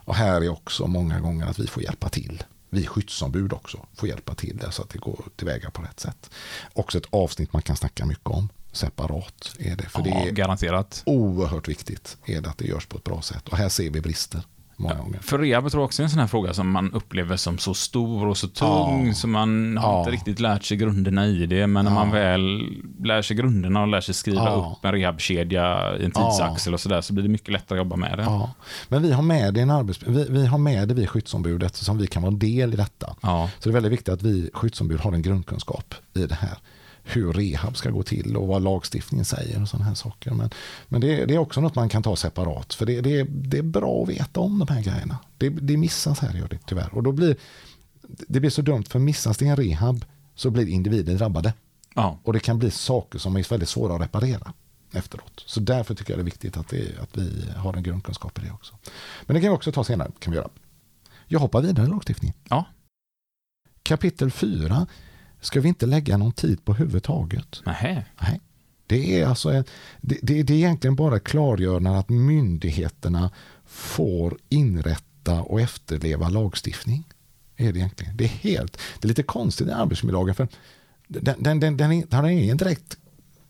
[SPEAKER 2] Och här är också många gånger att vi får hjälpa till. Vi skyddsombud också får hjälpa till där så att det går tillväga på rätt sätt. Också ett avsnitt man kan snacka mycket om. Separat är det. För
[SPEAKER 1] Ja,
[SPEAKER 2] det är
[SPEAKER 1] garanterat.
[SPEAKER 2] oerhört viktigt är det att det görs på ett bra sätt. Och här ser vi brister många gånger.
[SPEAKER 1] För rehab tror jag också är en sån här fråga som man upplever som så stor och så tung,
[SPEAKER 2] Ja.
[SPEAKER 1] så man har
[SPEAKER 2] Ja.
[SPEAKER 1] inte riktigt lärt sig grunderna i det, men när
[SPEAKER 2] Ja.
[SPEAKER 1] man väl lär sig grunderna och lär sig skriva
[SPEAKER 2] Ja.
[SPEAKER 1] upp en rehabkedja i en
[SPEAKER 2] Ja.
[SPEAKER 1] tidsaxel och sådär, så blir det mycket lättare att jobba med det.
[SPEAKER 2] Ja. Men vi har med det i en arbets... vi, vi har med det vi skyddsombud eftersom vi kan vara en del i detta.
[SPEAKER 1] Ja.
[SPEAKER 2] Så det är väldigt viktigt att vi skyddsombud har en grundkunskap i det här. Hur rehab ska gå till och vad lagstiftningen säger och sådana här saker. Men, men det, det är också något man kan ta separat. För det, det, det är bra att veta om de här grejerna. Det, det missas här, gör det tyvärr. Och då blir det blir så dumt, för missas det en rehab så blir individen drabbade.
[SPEAKER 1] Ja.
[SPEAKER 2] Och det kan bli saker som är väldigt svåra att reparera efteråt. Så därför tycker jag det är viktigt att, det, att vi har en grundkunskap i det också. Men det kan vi också ta senare. Kan vi göra. Jag hoppar vidare i lagstiftningen.
[SPEAKER 1] Ja.
[SPEAKER 2] Kapitel 4 ska vi inte lägga någon tid på huvudtaget.
[SPEAKER 1] Nähä.
[SPEAKER 2] Nej. Det är, alltså en, det, det, det är egentligen bara klargörande att myndigheterna får inrätta och efterleva lagstiftning. Är det, egentligen. det är helt, det är lite konstigt i arbetsmiljölagen för den, den, den, den har ingen direkt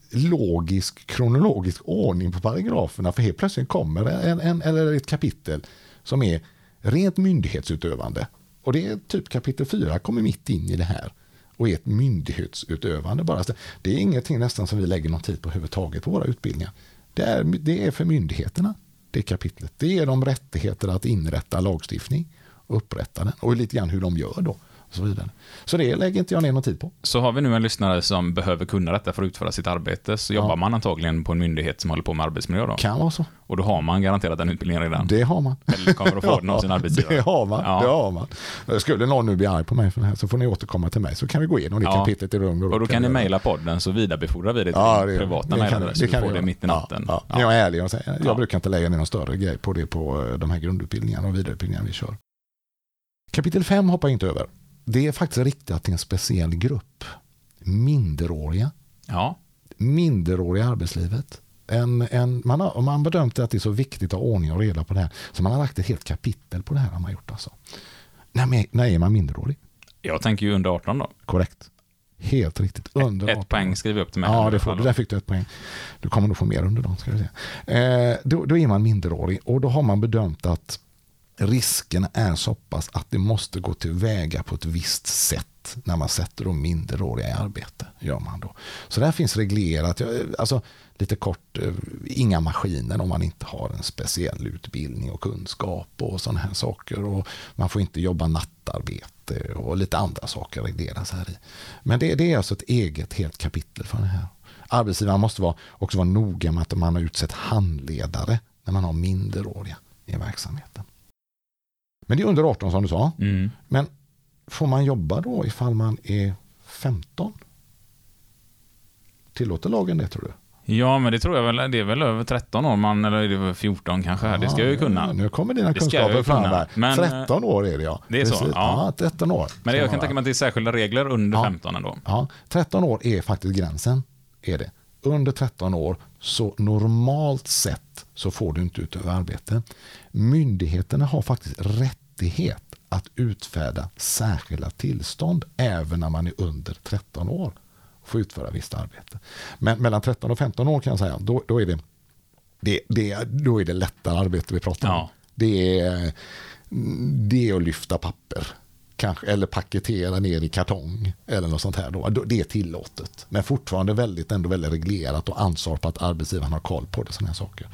[SPEAKER 2] logisk, kronologisk ordning på paragraferna för helt plötsligt kommer en, en, eller ett kapitel som är rent myndighetsutövande. Och det är typ kapitel 4 kommer mitt in i det här och är ett myndighetsutövande bara. Det är ingenting nästan som vi lägger någon tid på överhuvudtaget på våra utbildningar. Det är, det är för myndigheterna, det kapitlet. Det är de rättigheter att inrätta lagstiftning och upprätta den och lite grann hur de gör då. Och så, vidare. så det lägger inte jag ner någon tid på.
[SPEAKER 1] Så har vi nu en lyssnare som behöver kunna detta för att utföra sitt arbete, så jobbar man antagligen på en myndighet som håller på med arbetsmiljö då.
[SPEAKER 2] Kan vara så.
[SPEAKER 1] Och då har man garanterat den utbildningen redan.
[SPEAKER 2] Det har man.
[SPEAKER 1] Eller kommer att få den av sin arbetsgivare.
[SPEAKER 2] Det har man.
[SPEAKER 1] Ja.
[SPEAKER 2] Det har man. Skulle någon nu bli arg på mig för det här så får ni återkomma till mig så kan vi gå igenom det
[SPEAKER 1] Ja.
[SPEAKER 2] kapitlet i lugn
[SPEAKER 1] Och då kan ni mejla podden så vidarebefordrar vi det till
[SPEAKER 2] Ja, det,
[SPEAKER 1] privata mejladress. så du får det mitt i natten.
[SPEAKER 2] Ja, ja.
[SPEAKER 1] Ja.
[SPEAKER 2] Jag är ärlig och säger, jag
[SPEAKER 1] Ja.
[SPEAKER 2] brukar inte lägga ner någon större grej på det på eh, de här grundutbildningarna och vidareutbildningarna vi kör. Kapitel 5 hoppar jag inte över. Det är faktiskt riktat till en speciell grupp. Minderåriga.
[SPEAKER 1] Ja.
[SPEAKER 2] Minderåriga i arbetslivet. En, en, man har man bedömt att det är så viktigt att ha ordning och reda på det här. Så man har lagt ett helt kapitel på det här. Har man gjort alltså. när, man- när är man minderårig?
[SPEAKER 1] Jag tänker ju under 18 då.
[SPEAKER 2] Korrekt. Helt riktigt. Under
[SPEAKER 1] Ett
[SPEAKER 2] 18
[SPEAKER 1] poäng skriver jag upp till mig.
[SPEAKER 2] Ja, det får, där fick du ett poäng. Du kommer nog få mer under dem. Ska du se. Eh, då, då är man minderårig och då har man bedömt att risken är så pass att det måste gå tillväga på ett visst sätt när man sätter de minderåriga i arbete. Gör man då. Så där finns reglerat, alltså lite kort, eh, inga maskiner om man inte har en speciell utbildning och kunskap och sådana här saker. Och man får inte jobba nattarbete och lite andra saker regleras här i. Men det, det är alltså ett eget helt kapitel för det här. Arbetsgivaren måste vara, också vara noga med att man har utsett handledare när man har minderåriga i verksamheten. Men det är under 18 som du sa.
[SPEAKER 1] Mm.
[SPEAKER 2] Men får man jobba då ifall man är 15? Tillåter lagen det tror du?
[SPEAKER 1] Ja, men det tror jag väl. Det är väl över 13 år man, eller är det väl 14 kanske? det ska jag ju
[SPEAKER 2] Ja,
[SPEAKER 1] kunna.
[SPEAKER 2] Nu kommer dina kunskaper fram där.
[SPEAKER 1] Men,
[SPEAKER 2] 13 år är det ja.
[SPEAKER 1] det är så,
[SPEAKER 2] Precis.
[SPEAKER 1] ja.
[SPEAKER 2] 13 år.
[SPEAKER 1] Men jag kan tänka mig att det är särskilda regler under
[SPEAKER 2] Ja.
[SPEAKER 1] 15 ändå.
[SPEAKER 2] Ja, 13 år är faktiskt gränsen. Är det. Under 13 år, så normalt sett så får du inte utöva arbete. Myndigheterna har faktiskt rättighet att utfärda särskilda tillstånd även när man är under 13 år. Få utföra visst arbete. Men mellan 13 och 15 år kan jag säga, då, då, är, det, det, det, då är det lättare arbete vi pratar om.
[SPEAKER 1] Ja.
[SPEAKER 2] Det är, det är att lyfta papper. Kanske, eller paketera ner i kartong. Eller något sånt här. Då. Det är tillåtet. Men fortfarande väldigt, ändå väldigt reglerat och ansvar på att arbetsgivaren har koll på det. Såna här saker.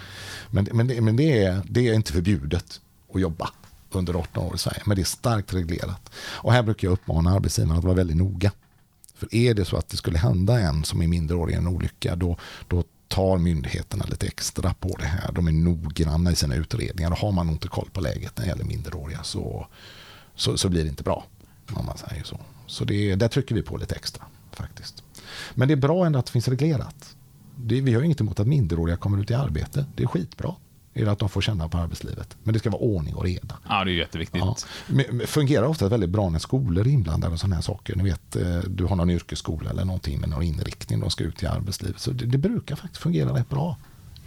[SPEAKER 2] Men, men, det, men det, är, det är inte förbjudet att jobba under 18 år i Sverige. Men det är starkt reglerat. Och här brukar jag uppmana arbetsgivaren att vara väldigt noga. För är det så att det skulle hända en som är mindreårig i en olycka, då, då tar myndigheterna lite extra på det här. De är noggranna i sina utredningar. Och har man inte koll på läget när det gäller minderåriga så, så, så blir det inte bra. Om man säger så. Så det, där trycker vi på lite extra faktiskt. Men det är bra ändå att det finns reglerat. Det, vi har ju inget emot att minderåriga kommer ut i arbete. Det är skitbra. Är det att de får känna på arbetslivet. Men det ska vara ordning och reda.
[SPEAKER 1] Ja, det är jätteviktigt.
[SPEAKER 2] Ja. Men- Fungerar ofta väldigt bra när skolor är inblandade och sådana här saker. Ni vet, eh, du har någon yrkesskola eller någonting med någon inriktning och ska ut i arbetslivet. Så det, det brukar faktiskt fungera rätt bra.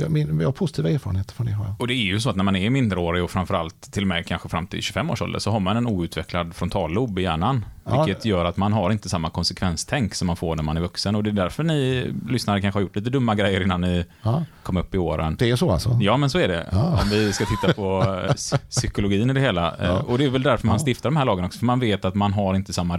[SPEAKER 2] Jag, min, jag har positiva erfarenheter från det. Har jag.
[SPEAKER 1] Och det är ju så att när man är minderårig och framförallt till och med kanske fram till 25 års ålder så har man en outvecklad frontallob i hjärnan.
[SPEAKER 2] Ja.
[SPEAKER 1] Vilket gör att man har inte samma konsekvenstänk som man får när man är vuxen. Och det är därför ni lyssnare kanske har gjort lite dumma grejer innan ni
[SPEAKER 2] Ja.
[SPEAKER 1] kom upp i åren.
[SPEAKER 2] Det är så alltså?
[SPEAKER 1] Ja, men så är det. Om vi ska titta på eh, psy- psykologin i det hela. Eh, Och det är väl därför man stiftar de här lagarna också. För man vet att man har inte samma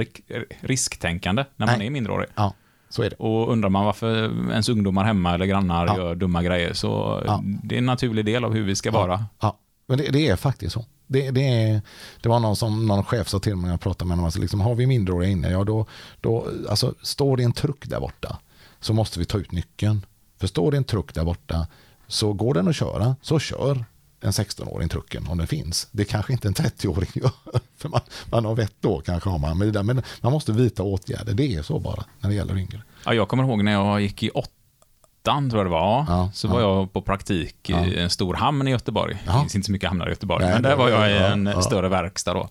[SPEAKER 1] risktänkande när man
[SPEAKER 2] Nej.
[SPEAKER 1] är minderårig.
[SPEAKER 2] Ja, så är det.
[SPEAKER 1] Och undrar man varför ens ungdomar hemma eller grannar
[SPEAKER 2] Ja.
[SPEAKER 1] gör dumma grejer så
[SPEAKER 2] Ja.
[SPEAKER 1] det är en naturlig del av hur vi ska vara.
[SPEAKER 2] Ja, men det, det är faktiskt så. Det, det, är, det var någon, som, någon chef sa till mig när jag pratade med honom, alltså liksom, har vi minderåriga inne, ja då, då alltså, står det en truck där borta så måste vi ta ut nyckeln. För står det en truck där borta så går den att köra, så kör en 16-åring trucken om den finns. Det kanske inte en 30-åring gör, för man, man har vett då kanske har man, men, det där, men man måste vidta åtgärder, det är så bara när det gäller yngre.
[SPEAKER 1] Ja, jag kommer ihåg när jag gick i åttan, tror jag det var,
[SPEAKER 2] Ja,
[SPEAKER 1] så
[SPEAKER 2] ja.
[SPEAKER 1] var jag på praktik i en stor hamn i Göteborg. Det
[SPEAKER 2] Ja.
[SPEAKER 1] finns inte så mycket hamnar i Göteborg,
[SPEAKER 2] Nej,
[SPEAKER 1] men där
[SPEAKER 2] det-
[SPEAKER 1] var jag i en större verkstad då.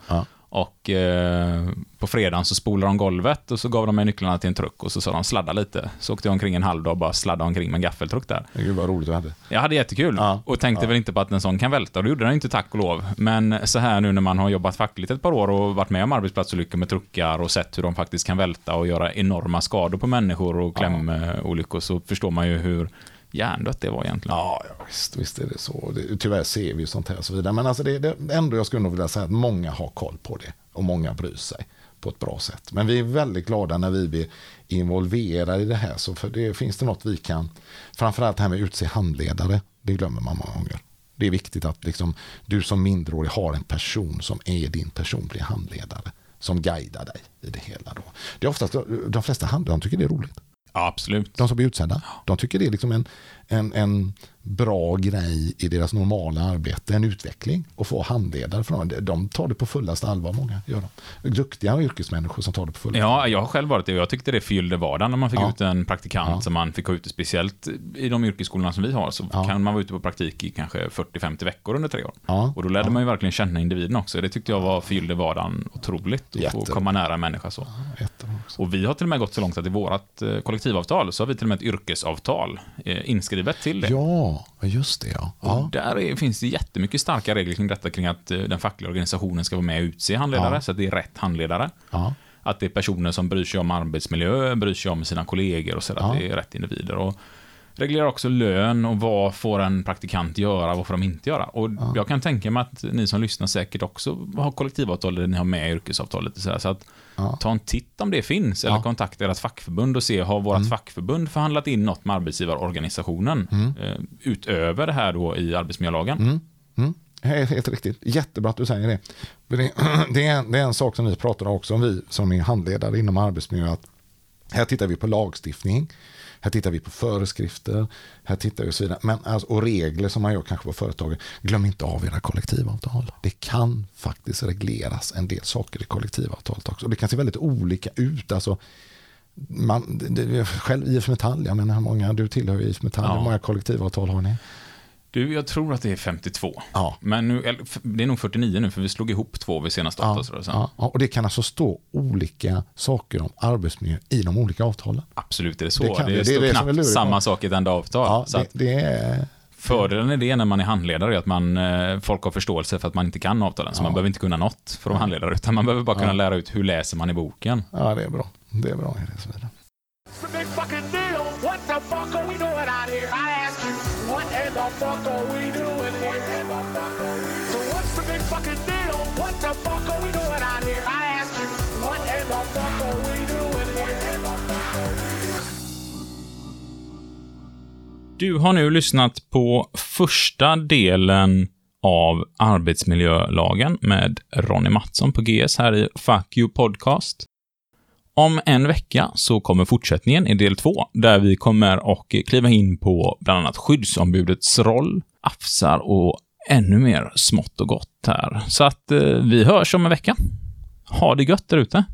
[SPEAKER 2] Ja.
[SPEAKER 1] Och eh, på fredagen så spolade de golvet och så gav de mig nycklarna till en truck och så sa de sladda lite. Så åkte jag omkring en halv dag och bara sladdade omkring med en gaffeltruck där.
[SPEAKER 2] Gud vad roligt du hade.
[SPEAKER 1] Jag hade jättekul
[SPEAKER 2] Ja,
[SPEAKER 1] och tänkte väl inte på att en sån kan välta och det gjorde den inte tack och lov. Men så här nu när man har jobbat fackligt ett par år och varit med om arbetsplatsolyckor med truckar och sett hur de faktiskt kan välta och göra enorma skador på människor och klämolyckor så förstår man ju hur hjärndött det var egentligen.
[SPEAKER 2] Ja, ja visst, visst är det så. Det, tyvärr ser vi ju sånt här och så vidare. Men alltså det, det, ändå, jag skulle nog vilja säga att många har koll på det. Och många bryr sig på ett bra sätt. Men vi är väldigt glada när vi blir involverade i det här. Så för det finns det något vi kan, framförallt det här med att utse handledare, det glömmer man många gånger. Det är viktigt att liksom, du som mindreårig har en person som är din personliga handledare. Som guidar dig i det hela. Då. Det är oftast, de flesta handledare tycker det är roligt.
[SPEAKER 1] Ja, absolut.
[SPEAKER 2] De som blir utsedda. De tycker det är liksom en, en, en bra grej i deras normala arbete, en utveckling. Och få handledare för dem. De tar det på fullaste allvar, många gör de. Duktiga yrkesmänniskor som tar det på fullaste
[SPEAKER 1] Ja, jag har själv varit det och jag tyckte det fyllde vardagen när man fick
[SPEAKER 2] Ja.
[SPEAKER 1] ut en praktikant
[SPEAKER 2] Ja.
[SPEAKER 1] som man fick ha ute, speciellt i de yrkesskolorna som vi har, så
[SPEAKER 2] Ja.
[SPEAKER 1] kan man vara ute på praktik i kanske 40-50 veckor under tre år. Och då lärde man ju verkligen känna individen också. Det tyckte jag var fyllde vardagen otroligt, att få komma nära en människa så. Och vi har till och med gått så långt att i vårt eh, kollektivavtal så har vi till och med ett yrkesavtal eh, inskrivet till det.
[SPEAKER 2] Ja, just det ja. Ja.
[SPEAKER 1] där är, finns det jättemycket starka regler kring detta, kring att eh, den fackliga organisationen ska vara med och utse handledare,
[SPEAKER 2] Ja.
[SPEAKER 1] så att det är rätt handledare.
[SPEAKER 2] ja.
[SPEAKER 1] Att det är personer som bryr sig om arbetsmiljö, bryr sig om sina kollegor och så, att det är rätt individer. Och reglerar också lön och vad får en praktikant göra, vad får de inte göra. Och jag kan tänka mig att ni som lyssnar säkert också har kollektivavtal där ni har med yrkesavtalet. och Så, här, så att
[SPEAKER 2] Ja.
[SPEAKER 1] ta en titt om det finns, eller
[SPEAKER 2] Ja.
[SPEAKER 1] kontakta ert fackförbund och se, har vårt fackförbund förhandlat in något med arbetsgivarorganisationen eh, utöver det här då i arbetsmiljölagen?
[SPEAKER 2] Mm. Helt, helt riktigt. Jättebra att du säger det. Det, är, en- det är en sak som vi pratar om också, om vi som är handledare inom arbetsmiljö. Att här tittar vi på lagstiftning, här tittar vi på föreskrifter, här tittar vi och så vidare. Men, alltså, och regler som man gör kanske på företagen. Glöm inte av era kollektivavtal. Det kan faktiskt regleras en del saker i kollektivavtalet också. Det kan se väldigt olika ut. Alltså, man, det, det, själv IF Metall, jag menar hur många, du tillhör IF Metall,
[SPEAKER 1] Ja.
[SPEAKER 2] hur många kollektivavtal har ni?
[SPEAKER 1] Du, jag tror att det är 52.
[SPEAKER 2] Ja.
[SPEAKER 1] Men nu, det är nog 49 nu, för vi slog ihop två vid senaste
[SPEAKER 2] Ja,
[SPEAKER 1] avtalsrörelsen.
[SPEAKER 2] ja, ja, och det kan alltså stå olika saker om arbetsmiljö i de olika avtalen.
[SPEAKER 1] Absolut är det så.
[SPEAKER 2] Det
[SPEAKER 1] Det,
[SPEAKER 2] kan det. Det är
[SPEAKER 1] står
[SPEAKER 2] det är
[SPEAKER 1] knappt samma sak i ett enda avtal.
[SPEAKER 2] Ja,
[SPEAKER 1] så
[SPEAKER 2] det,
[SPEAKER 1] att
[SPEAKER 2] det är...
[SPEAKER 1] fördelen i det när man är handledare är att man, eh, folk har förståelse för att man inte kan avtalen. Så man behöver inte kunna något för att vara handledare, utan man behöver bara kunna lära ut hur läser man i boken.
[SPEAKER 2] Ja, det är bra. Det är bra. Det är så
[SPEAKER 3] fuck are we doing here? So what's the big fucking deal? What the fuck are we doing out here? I ask you, what in the fuck are we doing here?
[SPEAKER 1] Du har nu lyssnat på första delen av arbetsmiljölagen med Ronny Mattsson på GS här i Fuck You Podcast. Om en vecka så kommer fortsättningen i del två, där vi kommer att kliva in på bland annat skyddsombudets roll, afsar och ännu mer smått och gott här. Så att eh, vi hörs om en vecka. Ha det gött där ute!